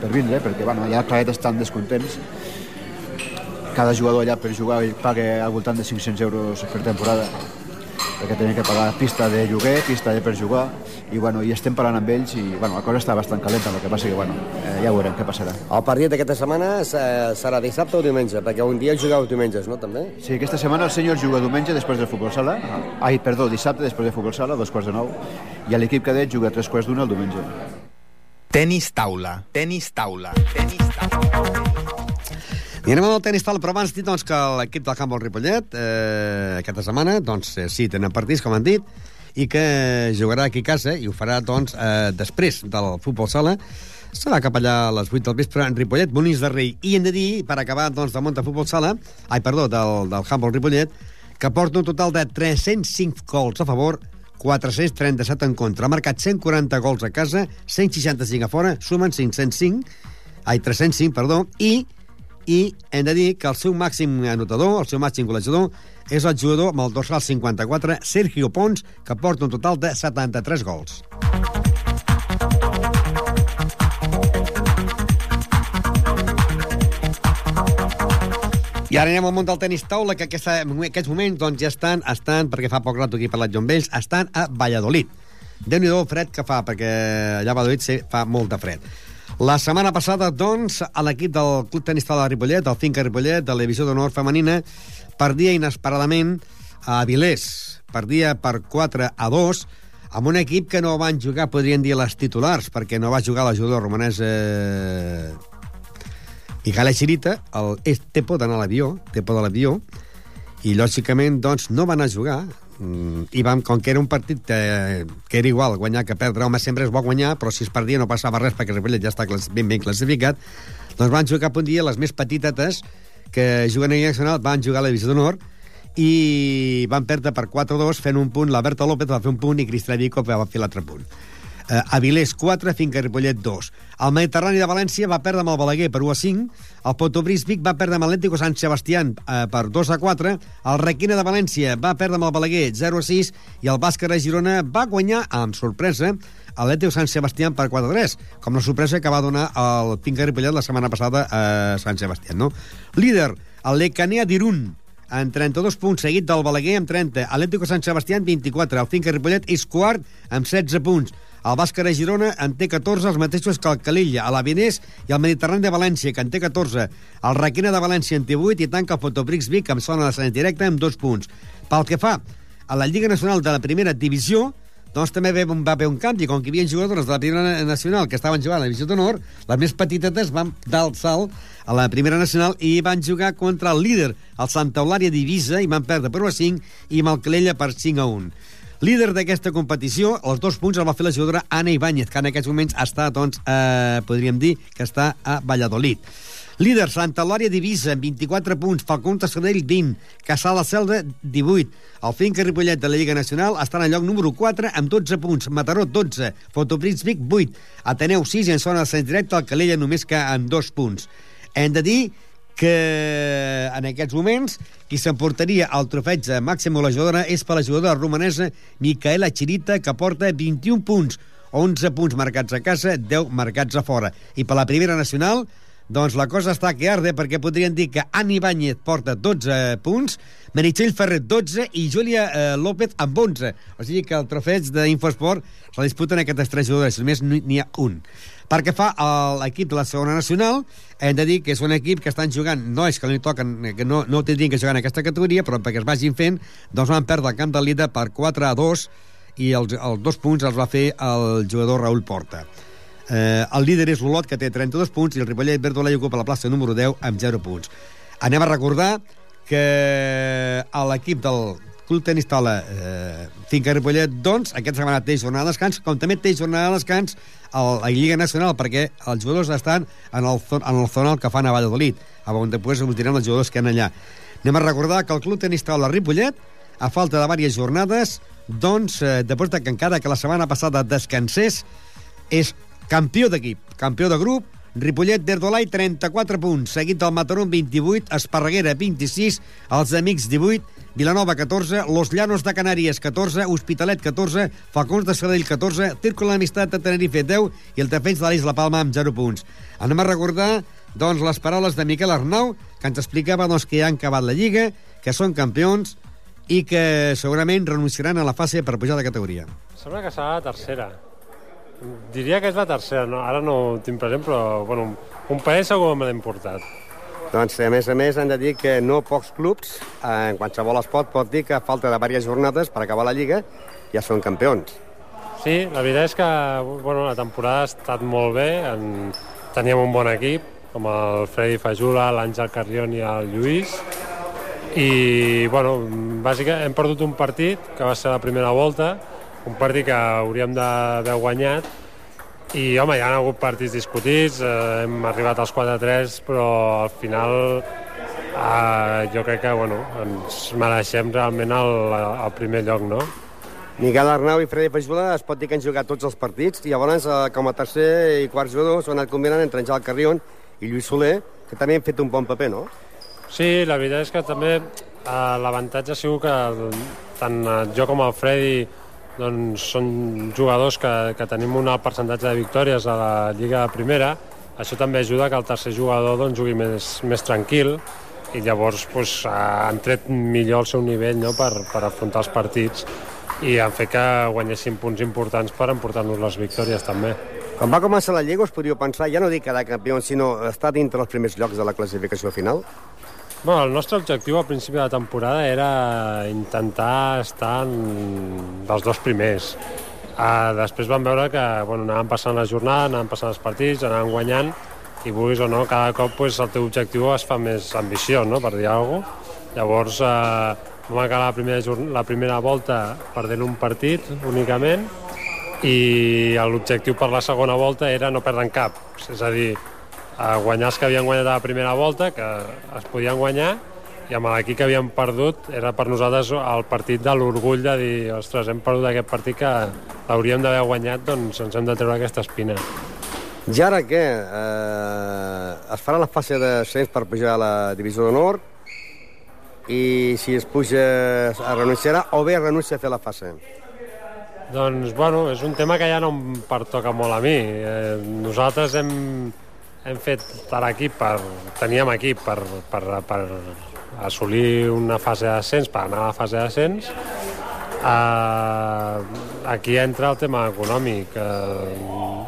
per vindre, perquè bueno, allà a Claret estan descontents. Cada jugador allà per jugar paga al voltant de 500 euros per temporada perquè tenen que pagar pista de lloguer, pista de per jugar, i, bueno, i estem parlant amb ells i bueno, la cosa està bastant calenta, el que passa que bueno, eh, ja veurem què passarà. El partit d'aquesta setmana se- serà dissabte o diumenge, perquè un dia jugueu diumenges, no, també? Sí, aquesta setmana el senyor juga diumenge després del futbol sala, ai, perdó, dissabte després del futbol sala, dos quarts de nou, i l'equip cadet juga a tres quarts d'una el diumenge. Tenis taula, tenis taula, tenis taula. I anem al tenis tal, però abans dit doncs, que l'equip del Handball Ripollet eh, aquesta setmana, doncs eh, sí, tenen partits, com han dit, i que jugarà aquí a casa, i ho farà doncs, eh, després del futbol sala, serà cap allà a les 8 del vespre en Ripollet, Molins de Rei. I hem de dir, per acabar doncs, del de futbol sala, ai, perdó, del, del Handball Ripollet, que porta un total de 305 gols a favor, 437 en contra. Ha marcat 140 gols a casa, 165 a fora, sumen 505, ai, 305, perdó, i i hem de dir que el seu màxim anotador, el seu màxim golejador, és el jugador amb el dorsal 54, Sergio Pons, que porta un total de 73 gols. I ara anem al món del tenis taula, que aquesta, aquests moments doncs, ja estan, estan, perquè fa poc rato aquí he parlat jo amb ells, estan a Valladolid. déu nhi fred que fa, perquè allà a Valladolid fa molt de fred. La setmana passada, doncs, a l'equip del Club Tenis Taula de Ripollet, el Finca Ripollet, de la divisió d'honor femenina, perdia inesperadament a Avilés. Perdia per 4 a 2, amb un equip que no van jugar, podrien dir, les titulars, perquè no va jugar la jugadora romanesa eh, Miquel Xirita, el Tepo d'anar a l'avió, Tepo de l'avió, i lògicament doncs, no van a jugar i vam, com que era un partit que, que era igual guanyar que perdre, home, sempre és bo guanyar però si es perdia no passava res perquè Ripollet ja està ben ben classificat doncs van jugar cap un dia les més petitetes que juguen a Nacional van jugar a la divisió d'honor i van perdre per 4-2 fent un punt, la Berta López va fer un punt i Cristina Vico va fer l'altre punt eh, Avilés 4, Finca Ripollet 2. El Mediterrani de València va perdre amb el Balaguer per 1 a 5, el Potobris Vic va perdre amb l'Atlético Sant Sebastián eh, per 2 a 4, el Requina de València va perdre amb el Balaguer 0 a 6 i el Bàsquer de Girona va guanyar amb sorpresa l'Atlético Sant Sebastián per 4 a 3, com la sorpresa que va donar el Finca Ripollet la setmana passada a Sant Sebastián. No? Líder, el Lecanea d'Irún, en 32 punts, seguit del Balaguer amb 30, Atlético Sant Sebastián 24, el Finca Ripollet és quart amb 16 punts, el Bàsquer de Girona en té 14, els mateixos que el Calilla, a l'Avinés i el Mediterrani de València, que en té 14. El Requena de València en té 8 i tanca el Fotobrix Vic amb zona de Sant directe amb 2 punts. Pel que fa a la Lliga Nacional de la Primera Divisió, doncs també va haver un canvi, com que hi havia jugadores de la Primera Nacional que estaven jugant a la Divisió d'Honor, les més petitetes van el salt a la Primera Nacional i van jugar contra el líder, el Santa Eulària d'Ivisa, i van perdre per 1 a 5, i el Calella per 5 a 1. Líder d'aquesta competició, els dos punts el va fer la jugadora Ana Ibáñez, que en aquests moments està, doncs, eh, podríem dir que està a Valladolid. Líder, Santa Lòria Divisa, amb 24 punts, Falcón Tassadell, 20, Caçà la Selva, 18. El Finca Ripollet de la Lliga Nacional està en el lloc número 4 amb 12 punts, Mataró 12, Vic 8, Ateneu 6 i en zona de Sant directe el Calella només que amb 2 punts. Hem de dir que en aquests moments qui s'emportaria el trofeig de màxima golejadora és per la jugadora romanesa Micaela Chirita, que porta 21 punts, 11 punts marcats a casa, 10 marcats a fora. I per la primera nacional, doncs la cosa està que arde perquè podrien dir que Ani Báñez porta 12 punts, Meritxell Ferret 12 i Júlia eh, López amb 11. O sigui que el trofeig d'Infosport se disputen aquestes tres jugadores, només n'hi ha un. Perquè fa l'equip de la segona nacional, hem de dir que és un equip que estan jugant, no és que li toquen, que no, no tindrien que jugar en aquesta categoria, però perquè es vagin fent, doncs van perdre el camp de líder per 4 a 2 i els, els dos punts els va fer el jugador Raül Porta. Eh, el líder és l'Olot, que té 32 punts, i el Ripollet Verdolai ocupa la plaça número 10 amb 0 punts. Anem a recordar que l'equip del Club Tenis Tala eh, Finca Ripollet, doncs, aquesta setmana té jornada de descans, com també té jornada de descans a la Lliga Nacional, perquè els jugadors estan en el, en el zonal que fan a Valladolid, on després us direm els jugadors que han allà. Anem a recordar que el Club Tenis Tala Ripollet, a falta de diverses jornades, doncs, eh, després de que encara que la setmana passada descansés, és campió d'equip, campió de grup, Ripollet d'Erdolai, 34 punts, seguit del Mataró 28, Esparreguera 26, els Amics 18, Vilanova 14, Los Llanos de Canàries 14, Hospitalet 14, Falcons de Sabadell 14, Círculo d'Amistat de Tenerife 10 i el Defensa de l'Isla Palma amb 0 punts. Anem a recordar doncs, les paraules de Miquel Arnau, que ens explicava doncs, que ja han acabat la Lliga, que són campions i que segurament renunciaran a la fase per pujar de categoria. Sembla que serà la tercera. Diria que és la tercera, no? ara no ho tinc present, però bueno, un país segur me l'he importat. Doncs, a més a més, han de dir que no pocs clubs, eh, en qualsevol esport, pot dir que a falta de diverses jornades per acabar la Lliga ja són campions. Sí, la veritat és que bueno, la temporada ha estat molt bé, en... teníem un bon equip, com el Freddy Fajula, l'Àngel Carrion i el Lluís, i bueno, bàsicament hem perdut un partit que va ser la primera volta, un partit que hauríem d'haver guanyat, i, home, hi ha hagut partits discutits, eh, hem arribat als 4-3, però al final eh, jo crec que, bueno, ens mereixem realment el, el primer lloc, no? Miguel Arnau i Freddy Fajula es pot dir que han jugat tots els partits i llavors eh, com a tercer i quart jugador s'han anat combinant entre Àngel Carrion i Lluís Soler, que també han fet un bon paper, no? Sí, la veritat és que també eh, l'avantatge ha sigut que tant jo com el Freddy doncs són jugadors que, que tenim un alt percentatge de victòries a la Lliga Primera. Això també ajuda que el tercer jugador doncs, jugui més, més tranquil i llavors doncs, han tret millor el seu nivell no? per, per afrontar els partits i han fet que guanyessin punts importants per emportar-nos les victòries també. Quan va començar la Lliga us podríeu pensar, ja no dic quedar campió, sinó estar dintre els primers llocs de la classificació final? Bueno, el nostre objectiu al principi de la temporada era intentar estar en dels dos primers. Uh, després vam veure que bueno, anàvem passant la jornada, anàvem passant els partits, anàvem guanyant, i vulguis o no, cada cop pues, el teu objectiu es fa més ambiciós, no?, per dir alguna cosa. Llavors, uh, vam acabar la primera, la primera volta perdent un partit únicament, i l'objectiu per la segona volta era no perdre en cap. És a dir, a guanyar els que havien guanyat a la primera volta, que es podien guanyar, i amb l'equip que havíem perdut era per nosaltres el partit de l'orgull de dir ostres, hem perdut aquest partit que l'hauríem d'haver guanyat, doncs ens hem de treure aquesta espina. I ara què? Eh, es farà la fase de cens per pujar a la divisió d'honor i si es puja es renunciarà o bé renuncia a fer la fase? Doncs, bueno, és un tema que ja no em pertoca molt a mi. Eh, nosaltres hem, hem fet l'equip per... Teníem equip per, per, per assolir una fase d'ascens, per anar a la fase d'ascens. Uh, aquí entra el tema econòmic. Uh,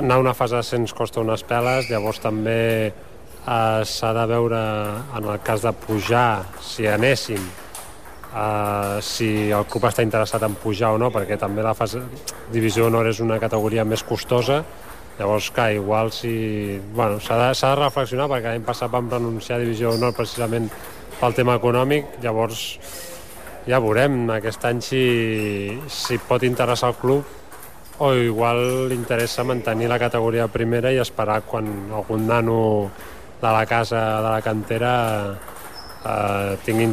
anar a una fase d'ascens costa unes peles, llavors també uh, s'ha de veure, en el cas de pujar, si anéssim, uh, si el club està interessat en pujar o no, perquè també la fase divisió honor és una categoria més costosa, Llavors, clar, igual si... Bueno, s'ha de, de reflexionar perquè l'any passat vam renunciar a Divisió Honor precisament pel tema econòmic, llavors ja veurem aquest any si, si pot interessar el club o igual li interessa mantenir la categoria primera i esperar quan algun nano de la casa, de la cantera, eh, tingui,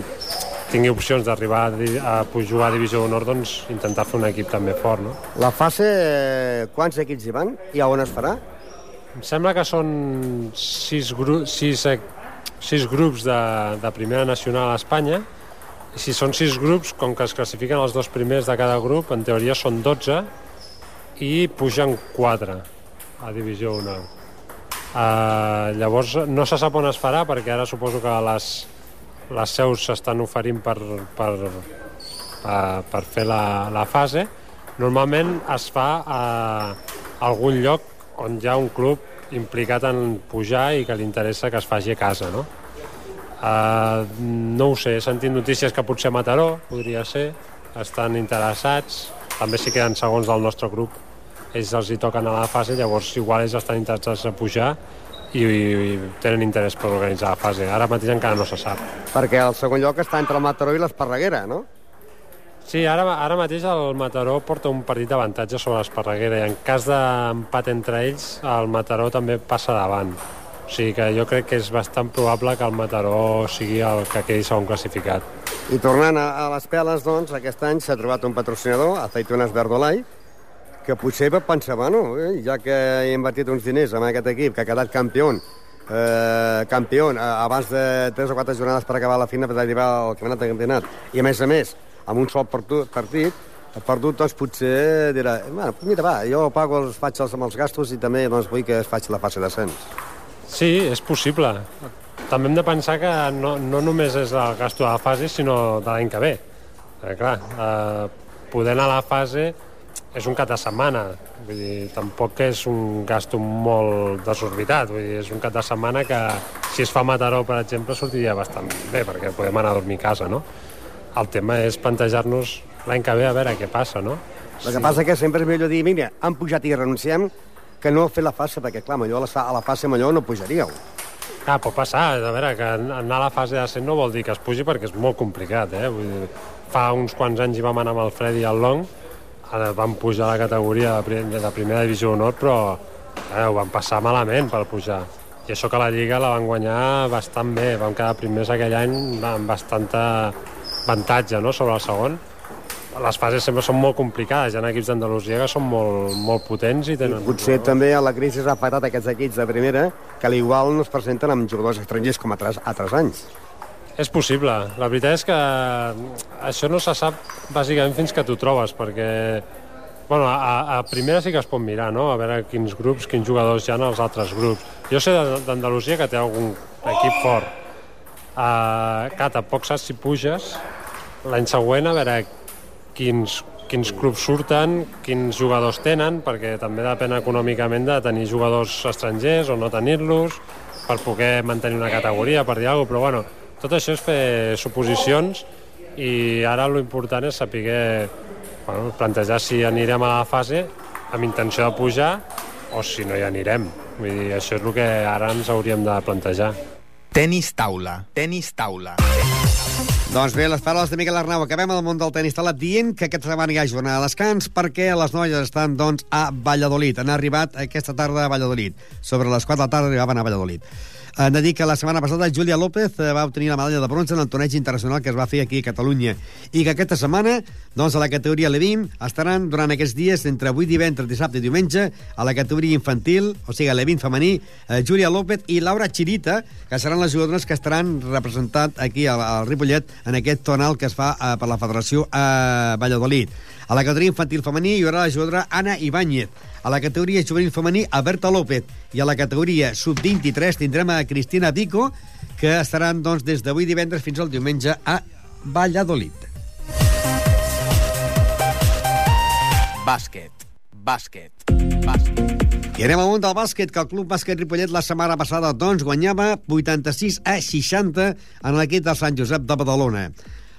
tingui opcions d'arribar a, jugar a Divisió d'Honor, doncs intentar fer un equip també fort, no? La fase, eh, quants equips hi van i a on es farà? Em sembla que són sis, gru sis, eh, sis grups de, de primera nacional a Espanya i si són sis grups, com que es classifiquen els dos primers de cada grup, en teoria són 12 i pugen 4 a Divisió 1. Uh, llavors no se sap on es farà perquè ara suposo que les, les seus s'estan oferint per, per, per, per fer la, la fase. Normalment es fa a algun lloc on hi ha un club implicat en pujar i que li interessa que es faci a casa, no? Uh, no ho sé, he sentit notícies que potser Mataró podria ser, estan interessats, també si queden segons del nostre grup, ells els hi toquen a la fase, llavors igual ells estan interessats a pujar i, i, i tenen interès per organitzar la fase. Ara mateix encara no se sap. Perquè el segon lloc està entre el Mataró i l'Esparreguera, no? Sí, ara, ara mateix el Mataró porta un partit d'avantatge sobre l'Esparreguera i en cas d'empat entre ells, el Mataró també passa davant. O sigui que jo crec que és bastant probable que el Mataró sigui el que quedi segon classificat. I tornant a, a les peles, doncs, aquest any s'ha trobat un patrocinador, Aceitunes Verdolai, que potser va pensar, bueno, eh, ja que he invertit uns diners en aquest equip, que ha quedat campió, eh, campió eh, abans de 3 o 4 jornades per acabar la fina per arribar al campionat de campionat, i a més a més, amb un sol partit, perdut, doncs potser dirà, bueno, mira, va, jo pago els, faig els, amb els gastos i també doncs, vull que es faci la fase d'ascens. Sí, és possible. També hem de pensar que no, no només és el gasto de la fase, sinó de l'any que ve. Eh, clar, eh, poder anar a la fase és un cap de setmana. Vull dir, tampoc és un gasto molt desorbitat. Vull dir, és un cap de setmana que, si es fa a Mataró, per exemple, sortiria bastant bé, perquè podem anar a dormir a casa, no? El tema és plantejar-nos l'any que ve a veure què passa, no? El que passa que sempre és millor dir, mira, han pujat i renunciem, que no fer la fase, perquè clar, a la, a la fase millor no pujaríeu. Ah, pot passar. A veure, que anar a la fase de 100 no vol dir que es pugi perquè és molt complicat, eh? Vull dir, fa uns quants anys hi vam anar amb el Fred i el Long, ara vam pujar a la categoria de, de primera divisió d'honor, però eh, ho vam passar malament per pujar. I això que la Lliga la van guanyar bastant bé, vam quedar primers aquell any amb bastanta avantatge no?, sobre el segon. Les fases sempre són molt complicades, hi ha equips d'Andalusia que són molt, molt potents i tenen... Potser també la crisi ha afectat aquests equips de primera que a l'igual no es presenten amb jugadors estrangers com altres, altres anys. És possible. La veritat és que això no se sap bàsicament fins que t'ho trobes, perquè bueno, a, a primera sí que es pot mirar, no? a veure quins grups, quins jugadors hi ha als altres grups. Jo sé d'Andalusia que té algun equip fort. Uh, clar, tampoc saps si puges l'any següent a veure quins, quins clubs surten, quins jugadors tenen, perquè també depèn econòmicament de tenir jugadors estrangers o no tenir-los, per poder mantenir una categoria, per dir alguna cosa, però bueno, tot això és fer suposicions i ara lo important és saber bueno, plantejar si anirem a la fase amb intenció de pujar o si no hi anirem. Vull dir, això és el que ara ens hauríem de plantejar. Tenis taula. Tenis taula. Doncs bé, les paraules de Miquel Arnau. Acabem el món del tenis taula dient que aquesta setmana hi ha jornada de descans perquè les noies estan, doncs, a Valladolid. Han arribat aquesta tarda a Valladolid. Sobre les 4 de la tarda arribaven a Valladolid. Hem de dir que la setmana passada Júlia López eh, va obtenir la medalla de bronze en el torneig internacional que es va fer aquí a Catalunya i que aquesta setmana, doncs, a la categoria Levin estaran durant aquests dies entre avui divendres, dissabte i diumenge a la categoria infantil, o sigui, a Levin femení, eh, Júlia López i Laura Chirita, que seran les jugadores que estaran representat aquí al, al Ripollet en aquest tonal que es fa eh, per la Federació a Valladolid. A la categoria infantil femení hi haurà la jugadora Anna Ibáñez. A la categoria juvenil femení, a Berta López. I a la categoria sub-23 tindrem a Cristina Vico, que estaran doncs, des d'avui divendres fins al diumenge a Valladolid. Bàsquet. Bàsquet. Bàsquet. I anem món del bàsquet, que el Club Bàsquet Ripollet la setmana passada doncs, guanyava 86 a 60 en l'equip de Sant Josep de Badalona.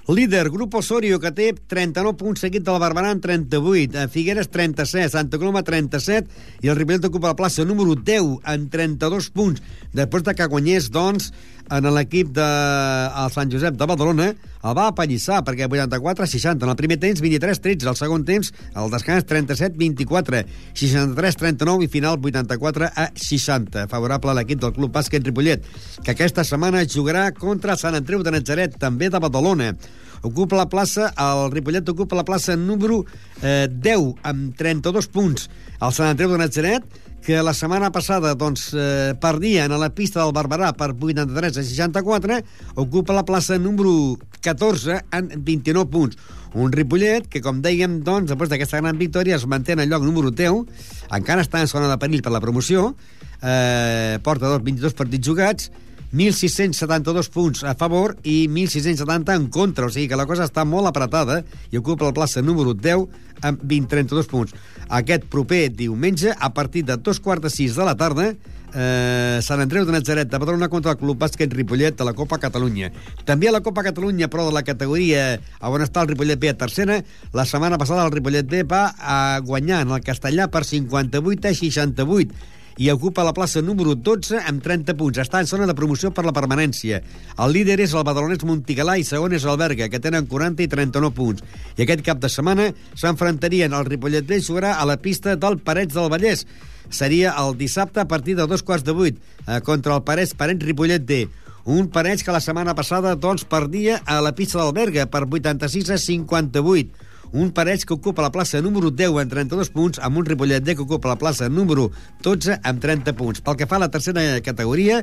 Líder, Grup Osorio, que té 39 punts, seguit del Barberà amb 38, eh, Figueres 37, Santa Coloma 37, i el Ripollet ocupa la plaça número 10 amb 32 punts, després de que guanyés, doncs, en l'equip de el Sant Josep de Badalona, el va apallissar, perquè 84-60, en el primer temps 23-13, el segon temps, el descans 37-24, 63-39 i final 84 a 60. Favorable a l'equip del Club Bàsquet Ripollet, que aquesta setmana jugarà contra Sant Andreu de Natzaret, també de Badalona ocupa la plaça, el Ripollet ocupa la plaça número eh, 10 amb 32 punts. El Sant Andreu de Natzaret, que la setmana passada doncs, eh, perdia en la pista del Barberà per 83 a 64, ocupa la plaça número 14 amb 29 punts. Un Ripollet que, com dèiem, doncs, després d'aquesta gran victòria es manté en el lloc número 10, encara està en zona de perill per la promoció, eh, porta dos, 22 partits jugats, 1.672 punts a favor i 1.670 en contra, o sigui que la cosa està molt apretada i ocupa la plaça número 10 amb 20-32 punts. Aquest proper diumenge, a partir de dos quarts de sis de la tarda, eh, Sant Andreu de Natzaret de Badalona contra el Club Bàsquet Ripollet de la Copa Catalunya. També a la Copa Catalunya, però de la categoria a on està el Ripollet B a tercera, la setmana passada el Ripollet B va a guanyar en el Castellà per 58 a 68 i ocupa la plaça número 12 amb 30 punts. Està en zona de promoció per la permanència. El líder és el badalonès Montigalà i segon és el Berga, que tenen 40 i 39 punts. I aquest cap de setmana s'enfrontarien el Ripollet B jugarà a la pista del Parets del Vallès. Seria el dissabte a partir de dos quarts de vuit eh, contra el Parets Parets Ripollet D. Un Parets que la setmana passada doncs perdia a la pista del Berga per 86 a 58 un Parets que ocupa la plaça número 10 amb 32 punts, amb un Ripollet D que ocupa la plaça número 12 amb 30 punts. Pel que fa a la tercera categoria,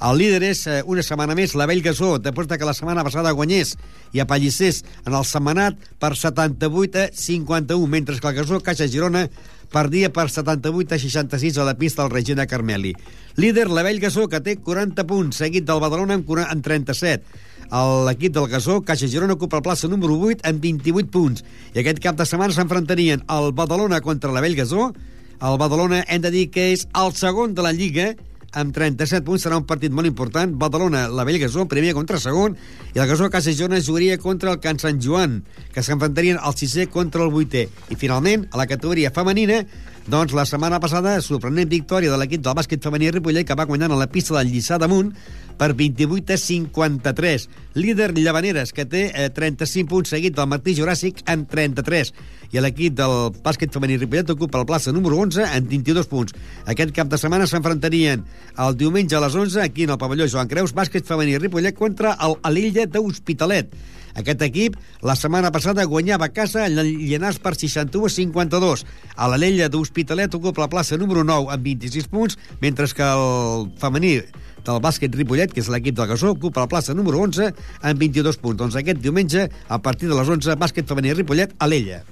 el líder és eh, una setmana més la Vell Gasó, després de que la setmana passada guanyés i apallissés en el setmanat per 78 a 51, mentre que el Gasó Caixa Girona perdia per 78 a 66 a la pista del Regina Carmeli. Líder, la Vell Gasó, que té 40 punts, seguit del Badalona amb 37. L'equip del Gasó, Caixa Girona, ocupa la plaça número 8 amb 28 punts. I aquest cap de setmana s'enfrontarien el Badalona contra la Vell Gasó. El Badalona hem de dir que és el segon de la Lliga, amb 37 punts serà un partit molt important. Badalona, la Vell Gasó, primer contra segon, i el Gasó Casa Girona jugaria contra el Can Sant Joan, que s'enfrontarien el sisè contra el vuitè. I finalment, a la categoria femenina, doncs la setmana passada, sorprenent victòria de l'equip del bàsquet femení Ripollet, que va guanyant a la pista del Lliçà damunt per 28 a 53. Líder Llavaneres, que té eh, 35 punts, seguit del Martí Juràssic amb 33. I l'equip del bàsquet femení Ripollet ocupa la plaça número 11 amb 22 punts. Aquest cap de setmana s'enfrontarien el diumenge a les 11 aquí en el pavelló Joan Creus, bàsquet femení Ripollet contra l'Illa d'Hospitalet. Aquest equip la setmana passada guanyava a casa el Llenàs per 61 a 52. A la Lella d'Hospitalet ocupa la plaça número 9 amb 26 punts, mentre que el femení del bàsquet Ripollet, que és l'equip del Gasó, ocupa la plaça número 11 amb 22 punts. Doncs aquest diumenge, a partir de les 11, bàsquet femení Ripollet a l'Ella.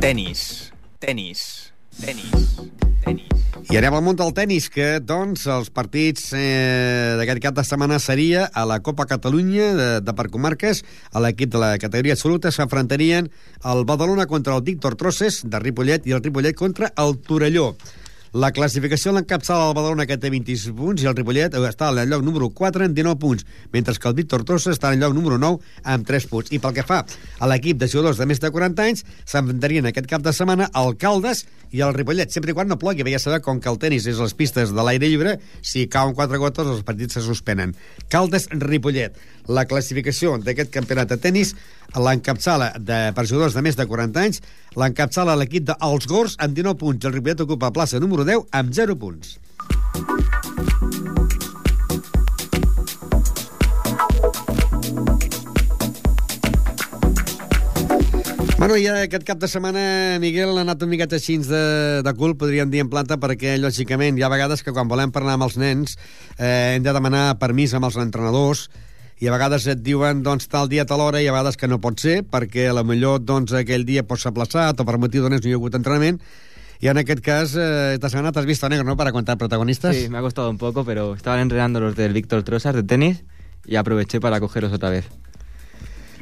Tenis. Tenis. Tenis. Tenis. I anem al món del tennis, que, doncs, els partits eh, d'aquest cap de setmana seria a la Copa Catalunya de, de per comarques, a l'equip de la categoria absoluta s'enfrontarien el Badalona contra el Víctor Trosses, de Ripollet, i el Ripollet contra el Torelló. La classificació l'encapçala el Badalona, que té 26 punts, i el Ripollet està en el lloc número 4 amb 19 punts, mentre que el Víctor Tossa està el lloc número 9 amb 3 punts. I pel que fa a l'equip de jugadors de més de 40 anys, s'enfrontarien aquest cap de setmana al Caldes i el Ripollet, sempre i quan no plogui, ja saber com que el tennis és les pistes de l'aire lliure, si cauen quatre gotes els partits se suspenen. Caldes-Ripollet. La classificació d'aquest campionat de tennis l'encapçala de, per jugadors de més de 40 anys, l'encapçala l'equip dels Gors amb 19 punts. El Ripollet ocupa plaça número 10 amb 0 punts. Bueno, ja aquest cap de setmana, Miguel, ha anat una miqueta així de, de cul, podríem dir en planta, perquè, lògicament, hi ha vegades que quan volem parlar amb els nens eh, hem de demanar permís amb els entrenadors i a vegades et diuen doncs, tal dia, tal hora, i a vegades que no pot ser, perquè a lo millor doncs, aquell dia pot ser aplaçat o per motiu d'on no hi ha hagut entrenament, y en aquest cas, eh, esta semana te has visto negro, ¿no?, para contar protagonistas. Sí, me ha costado un poco, pero estaban entrenando los del Víctor Trosas de tenis y aproveché para cogeros otra vez.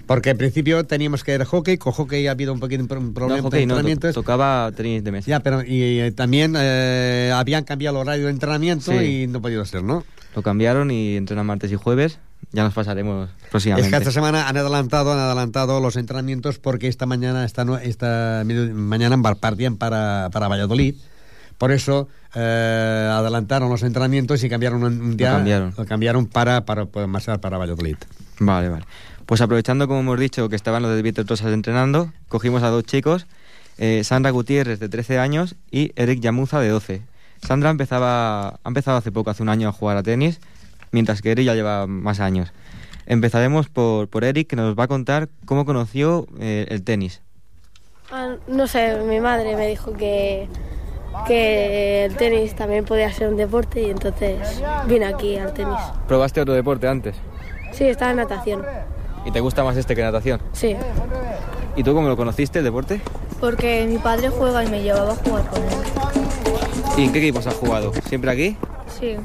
Porque al principio teníamos que ir a hockey, con hockey ha habido un poquito un problema No, hockey de no, to- entrenamientos. tocaba tenis de mesa. ya, pero y, eh, también eh, habían cambiado el horario de entrenamiento Sí. y no ha podido ser, ¿no? Lo cambiaron y entrenan martes y jueves. Ya nos pasaremos próximamente. Es que esta semana han adelantado, han adelantado los entrenamientos porque esta mañana, esta, esta mañana partían para, para Valladolid. Por eso eh, adelantaron los entrenamientos y cambiaron un, día. cambiaron. lo cambiaron para, para poder marchar para Valladolid. Vale, vale. Pues aprovechando, como hemos dicho, que estaban los de Víctor Tosas entrenando, cogimos a dos chicos, eh, Sandra Gutiérrez, de 13 años, y Eric Yamuza, de 12. Sandra empezaba, ha empezado hace poco, hace un año, a jugar a tenis, mientras que Eric ya lleva más años. Empezaremos por, por Eric, que nos va a contar cómo conoció eh, el tenis. Ah, no sé, mi madre me dijo que, que el tenis también podía ser un deporte y entonces vine aquí al tenis. ¿Probaste otro deporte antes? Sí, estaba en natación. ¿Y te gusta más este que natación? Sí, ¿Y tú cómo lo conociste, el deporte? Porque mi padre juega y me llevaba a jugar con él. ¿Y en qué equipos has jugado? ¿Siempre aquí? Sí.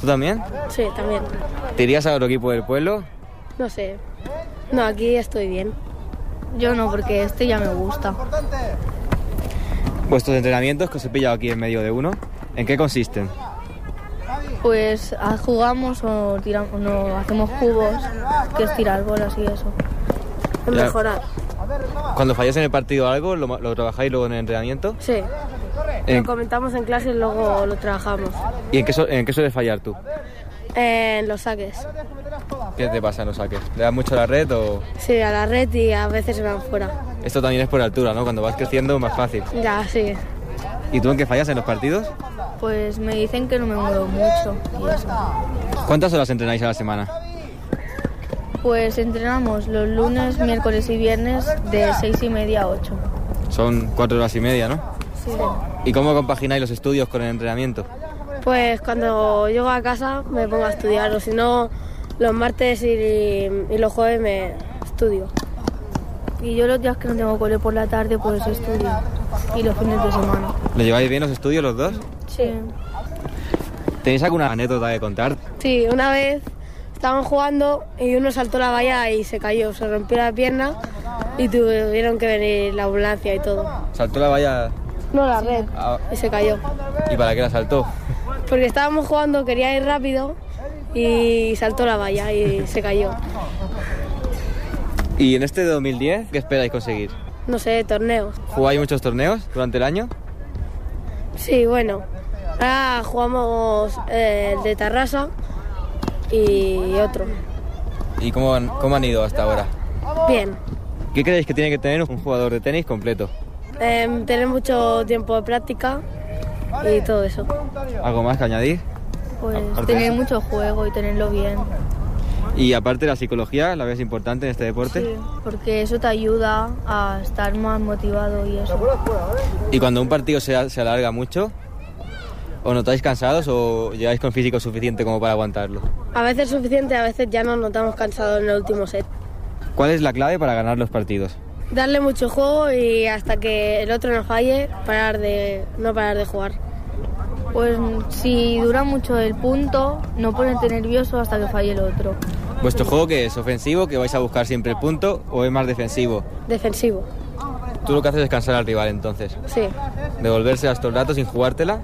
¿Tú también? sí, también. ¿Te irías a otro equipo del pueblo? No sé. No, aquí estoy bien. Yo no, porque este ya me gusta. Vuestros entrenamientos, que os he pillado aquí en medio de uno, ¿en qué consisten? Pues ah, jugamos o tiramos, no, hacemos cubos, que es tirar bolas y eso. Ya. mejorar. Cuando falláis en el partido algo, ¿lo, lo trabajáis luego en el entrenamiento? Sí. En- Lo comentamos en clase y luego lo trabajamos. ¿Y en qué, en qué sueles fallar tú? En los saques. ¿Qué te pasa en los saques? ¿Le das mucho a la red o...? Sí, a la red y a veces se van fuera. Esto también es por altura, ¿no? Cuando vas creciendo, más fácil. Ya, sí. ¿Y tú en qué fallas en los partidos? Pues me dicen que no me muevo mucho y eso. ¿Cuántas horas entrenáis a la semana? Pues entrenamos los lunes, miércoles y viernes de seis y media a ocho. Son cuatro horas y media, ¿no? ¿Y cómo compagináis los estudios con el entrenamiento? Pues cuando llego a casa me pongo a estudiar, o si no, los martes y, y los jueves me estudio. Y yo los días que no tengo cole por la tarde, pues estudio. Y los fines de semana. ¿Le lleváis bien los estudios los dos? Sí. ¿Tenéis alguna anécdota que contar? Sí, una vez estaban jugando y uno saltó la valla y se cayó, se rompió la pierna y tuvieron que venir la ambulancia y todo. ¿Saltó la valla No, la red, Ah. y se cayó. y para qué la saltó? Porque estábamos jugando, quería ir rápido y saltó la valla y se cayó. ¿Y en este 2010 qué esperáis conseguir? No sé, torneos. ¿Jugáis muchos torneos durante el año? Sí, bueno. Ahora jugamos eh, el de Tarrasa y otro. ¿Y cómo han, cómo han ido hasta ahora? Bien. ¿Qué creéis que tiene que tener un jugador de tenis completo? Em, tener mucho tiempo de práctica y todo eso. ¿Algo más que añadir? Pues Aparte de tener mucho juego y tenerlo bien. Y aparte la psicología, ¿la ves importante en este deporte? Sí, porque eso te ayuda a estar más motivado y eso. Y cuando un partido se, se alarga mucho, ¿os notáis cansados o llegáis con físico suficiente como para aguantarlo? A veces suficiente, a veces ya nos notamos cansados en el último set. ¿Cuál es la clave para ganar los partidos? Darle mucho juego y hasta que el otro no falle, parar de, no parar de jugar. Pues si dura mucho el punto, no ponerte nervioso hasta que falle el otro. ¿Vuestro juego qué es? ¿Ofensivo, que vais a buscar siempre el punto, o es más defensivo? Defensivo, Tú lo que haces es cansar al rival entonces. sí. Devolverse hasta el rato sin jugártela.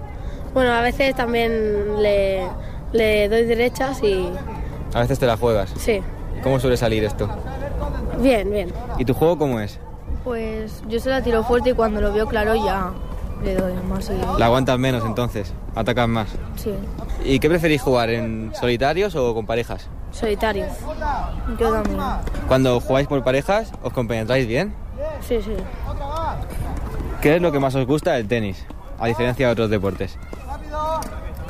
Bueno, a veces también le, le doy derechas y A veces te la juegas. sí. ¿Cómo suele salir esto? Bien, bien. ¿Y tu juego cómo es? Pues yo se la tiro fuerte y cuando lo veo claro ya le doy más y... La aguantas menos entonces, atacas más. Sí, ¿Y qué preferís jugar, en solitarios o con parejas? Solitario. yo también. Cuando jugáis por parejas, ¿os compenetráis bien? Sí, sí. ¿Qué es lo que más os gusta del tenis, a diferencia de otros deportes?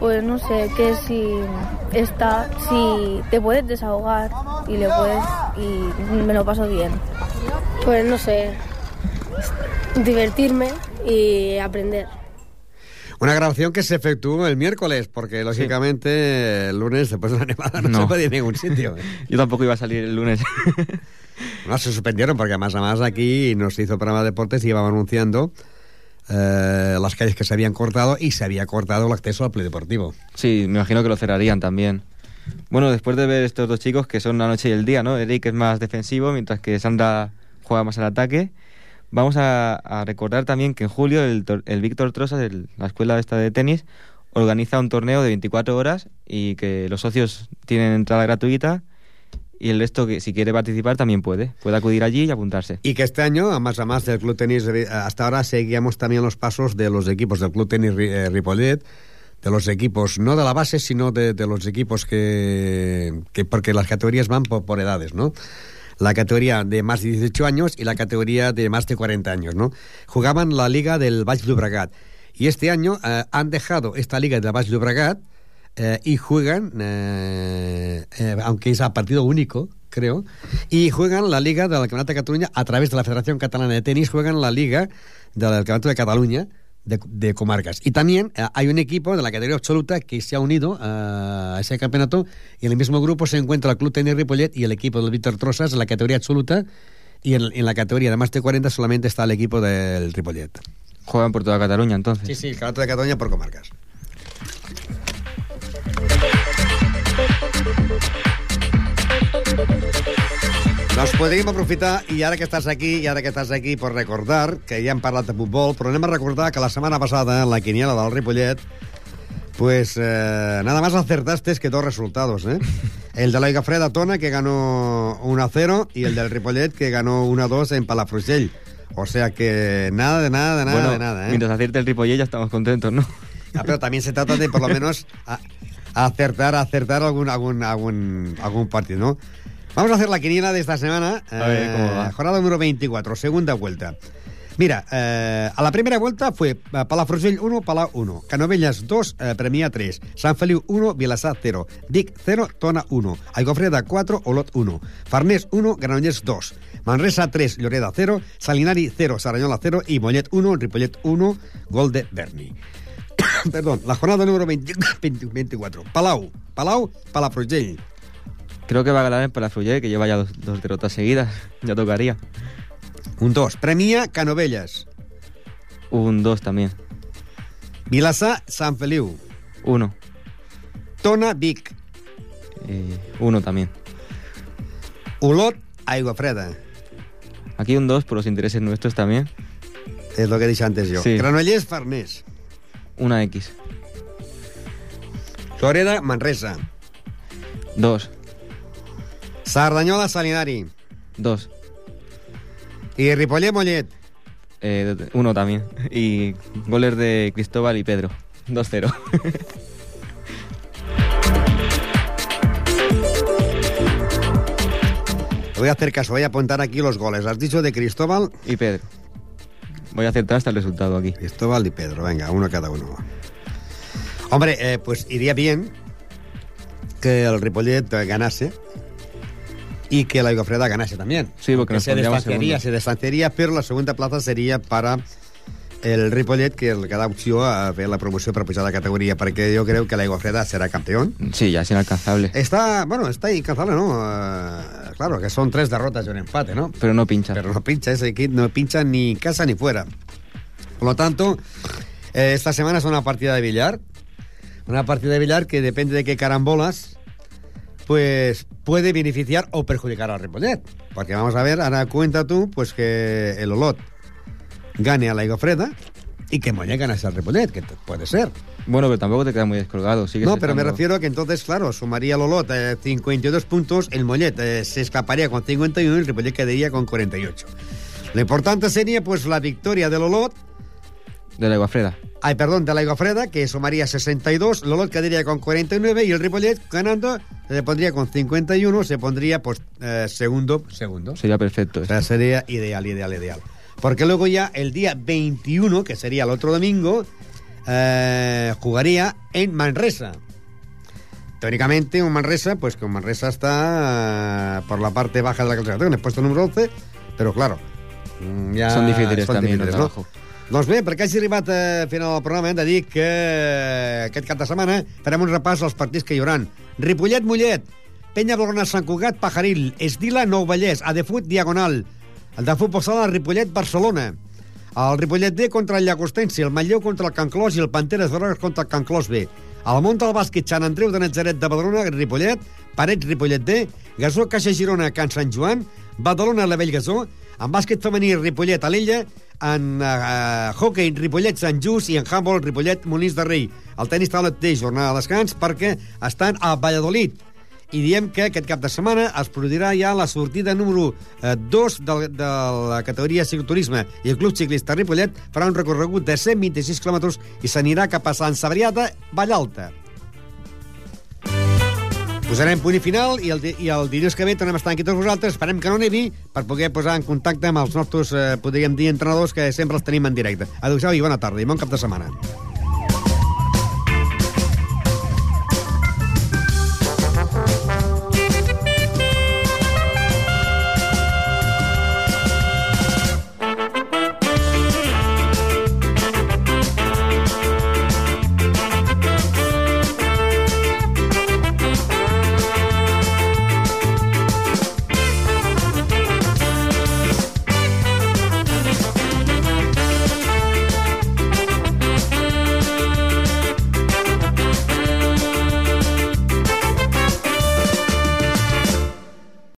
Pues no sé, que si está, si te puedes desahogar y le puedes y me lo paso bien. Pues no sé, divertirme y aprender. Una grabación que se efectuó el miércoles, porque lógicamente el lunes, después de la nevada, no, No. se podía ir a ningún sitio. <laughs> Yo tampoco iba a salir el lunes. <laughs> No, se suspendieron, porque además, además aquí nos hizo programa de deportes y iba anunciando eh, las calles que se habían cortado y se había cortado el acceso al polideportivo. sí, me imagino que lo cerrarían también. Bueno, después de ver estos dos chicos que son la noche y el día, ¿no? Eric es más defensivo, mientras que Sandra juega más al ataque. Vamos a, recordar también que en julio el, el Víctor Trosas, el- la escuela esta de tenis, organiza un torneo de 24 horas y que los socios tienen entrada gratuita y el resto que si quiere participar también puede. Puede acudir allí y apuntarse. Y que este año, a más a más del Club Tenis, eh, hasta ahora seguíamos también los pasos de los equipos del Club Tenis eh, Ripollet, de los equipos, no de la base, sino de, de los equipos que, que... Porque las categorías van por, por edades, ¿no? La categoría de más de 18 años y la categoría de más de 40 años, ¿no? Jugaban la liga del Baix Llobregat. Y este año eh, han dejado esta liga del Baix Llobregat eh, y juegan, eh, eh, aunque es a partido único, creo, y juegan la Liga del Campeonato de Cataluña a través de la Federación Catalana de Tenis, juegan la Liga del Campeonato de Cataluña de, de comarcas. Y también eh, hay un equipo de la categoría absoluta que se ha unido eh, a ese campeonato y en el mismo grupo se encuentra el Club Tenis Ripollet y el equipo del Víctor Trosas en la categoría absoluta y en, en la categoría de más de 40 solamente está el equipo del Ripollet. Juegan por toda Cataluña entonces. Sí, sí, el Campeonato de Cataluña por comarcas. Doncs podríem aprofitar, i ara que estàs aquí, i ara que estàs aquí, per recordar que ja hem parlat de futbol, però anem a recordar que la setmana passada, en la quiniela del Ripollet, pues eh, nada más acertaste que dos resultados, ¿eh? <laughs> El de la Liga Freda Tona, que ganó 1-0, y el del Ripollet, que ganó 1-2 en Palafrugell. O sea que nada de nada, de nada, bueno, de nada, ¿eh? mientras acierte el Ripollet ya estamos contentos, ¿no? Ah, pero también se trata de por lo menos <laughs> a- a acertar, acertar algún, algún, algún, algún partido, ¿no? Vamos a hacer la quiniela de esta semana. A ver, ¿cómo va? Jornada número 24, segunda vuelta. Mira, eh, a la primera vuelta fue eh, Palafrugell 1, Palau 1, Canovelles 2, eh, Premià 3, Sant Feliu 1, Vilassar 0, Vic 0, Tona 1, Aigofreda 4, Olot 1, Farners 1, Granollers 2, Manresa 3, Lloreda 0, Salinari 0, Saranyola 0 y Mollet 1, Ripollet 1, gol de Berni. <coughs> Perdón, la jornada número 20 20 24. Palau, Palau, Palafrugell. Creo que va a ganar el Palafrugell, que lleva ya dos, dos derrotas seguidas. Ya tocaría. Un 2. Premia Canovellas. Un 2 también. Vilasa Sant Feliu. 1. Tona, Vic. 1 eh, también. Olot, Aigua Freda. Aquí un 2 por los intereses nuestros también. Es lo que dije antes yo. Sí. Granollers, Farners. Una X. Toreda, Manresa. 2. Sardañola Salinari. Dos. Y Ripollet Mollet. Eh, uno también. Y goles de Cristóbal y Pedro. 2-0. <laughs> voy a hacer caso, voy a apuntar aquí los goles. Has dicho de Cristóbal. Y Pedro. Voy a aceptar hasta el resultado aquí. Cristóbal y Pedro, venga, uno cada uno. Hombre, eh, pues iría bien que el Ripollet ganase y que la Igofreda ganase también. Sí, porque Que nos se distanciaría, se distanciaría, pero la segunda plaza sería para el Ripollet, que le queda opció a fer la promoció per pujar de categoria, perquè jo crec que la Igofreda serà campeón. Sí, ya es inalcanzable. Está, bueno, está incansable, ¿no? Eh, claro, que son tres derrotas y un empate, ¿no? Pero no pincha. Pero no pincha ese equipo, no pincha ni casa ni fuera. Por lo tanto, eh, esta semana es una partida de billar. Una partida de billar que depende de qué carambolas, pues puede beneficiar o perjudicar al Ripollet. Porque vamos a ver, ahora cuenta tú, pues que el Olot gane a la Igofreda y que Mollet gane al Ripollet, que puede ser. Bueno, pero tampoco te queda muy descolgado. No, pero me refiero a que entonces, claro, sumaría el Olot eh, 52 puntos, el Mollet eh, se escaparía con 51 y el Ripollet quedaría con 48. Lo importante sería, pues, la victoria del Olot, De la Iguafreda. Ay, perdón, de la Igofreda, que sumaría 62, el Olot quedaría con 49 y el Ripollet, ganando, se pondría con 51, se pondría, pues, eh, segundo, segundo. Sería perfecto. O sea, sería ideal, ideal, ideal. Porque luego ya el día 21, que sería el otro domingo, eh, jugaría en Manresa. Teóricamente, un Manresa, pues que un Manresa está eh, por la parte baja de la clasificación, en el puesto número 11, pero claro, mm, també, difícils, los no? Doncs bé, perquè hagi arribat a final del programa, hem de dir que aquest cap de setmana farem un repàs als partits que hi haurà. Ripollet, Mollet, Penya Blaugrana, Sant Cugat, Pajaril, Esdila, Nou Vallès, Adefut, Diagonal, el de futbol sala, Ripollet, Barcelona, el Ripollet D contra el Llagostense, el Manlleu contra el Can Clos i el Panteres Grogues contra el Can Clos B. Al món del bàsquet, Sant Andreu de Natzaret de Badalona, Ripollet, Parets, Ripollet D, Gasó, Caixa Girona, Can Sant Joan, Badalona, la Vell Gasó, en bàsquet femení, Ripollet, Alella, en uh, hockey, Ripollet, Sant Just i en handball, Ripollet, Molins de Rei. El tenis taula té jornada de descans perquè estan a Valladolid i diem que aquest cap de setmana es produirà ja la sortida número 2 de, de la categoria cicloturisme i el Club Ciclista Ripollet farà un recorregut de 126 km i s'anirà cap a Sant Sabrià Vallalta. Posarem punt i final i el, i el dilluns que ve tornem a estar aquí tots vosaltres. Esperem que no nevi per poder posar en contacte amb els nostres, eh, podríem dir, entrenadors que sempre els tenim en directe. Adéu-siau i bona tarda i bon cap de setmana.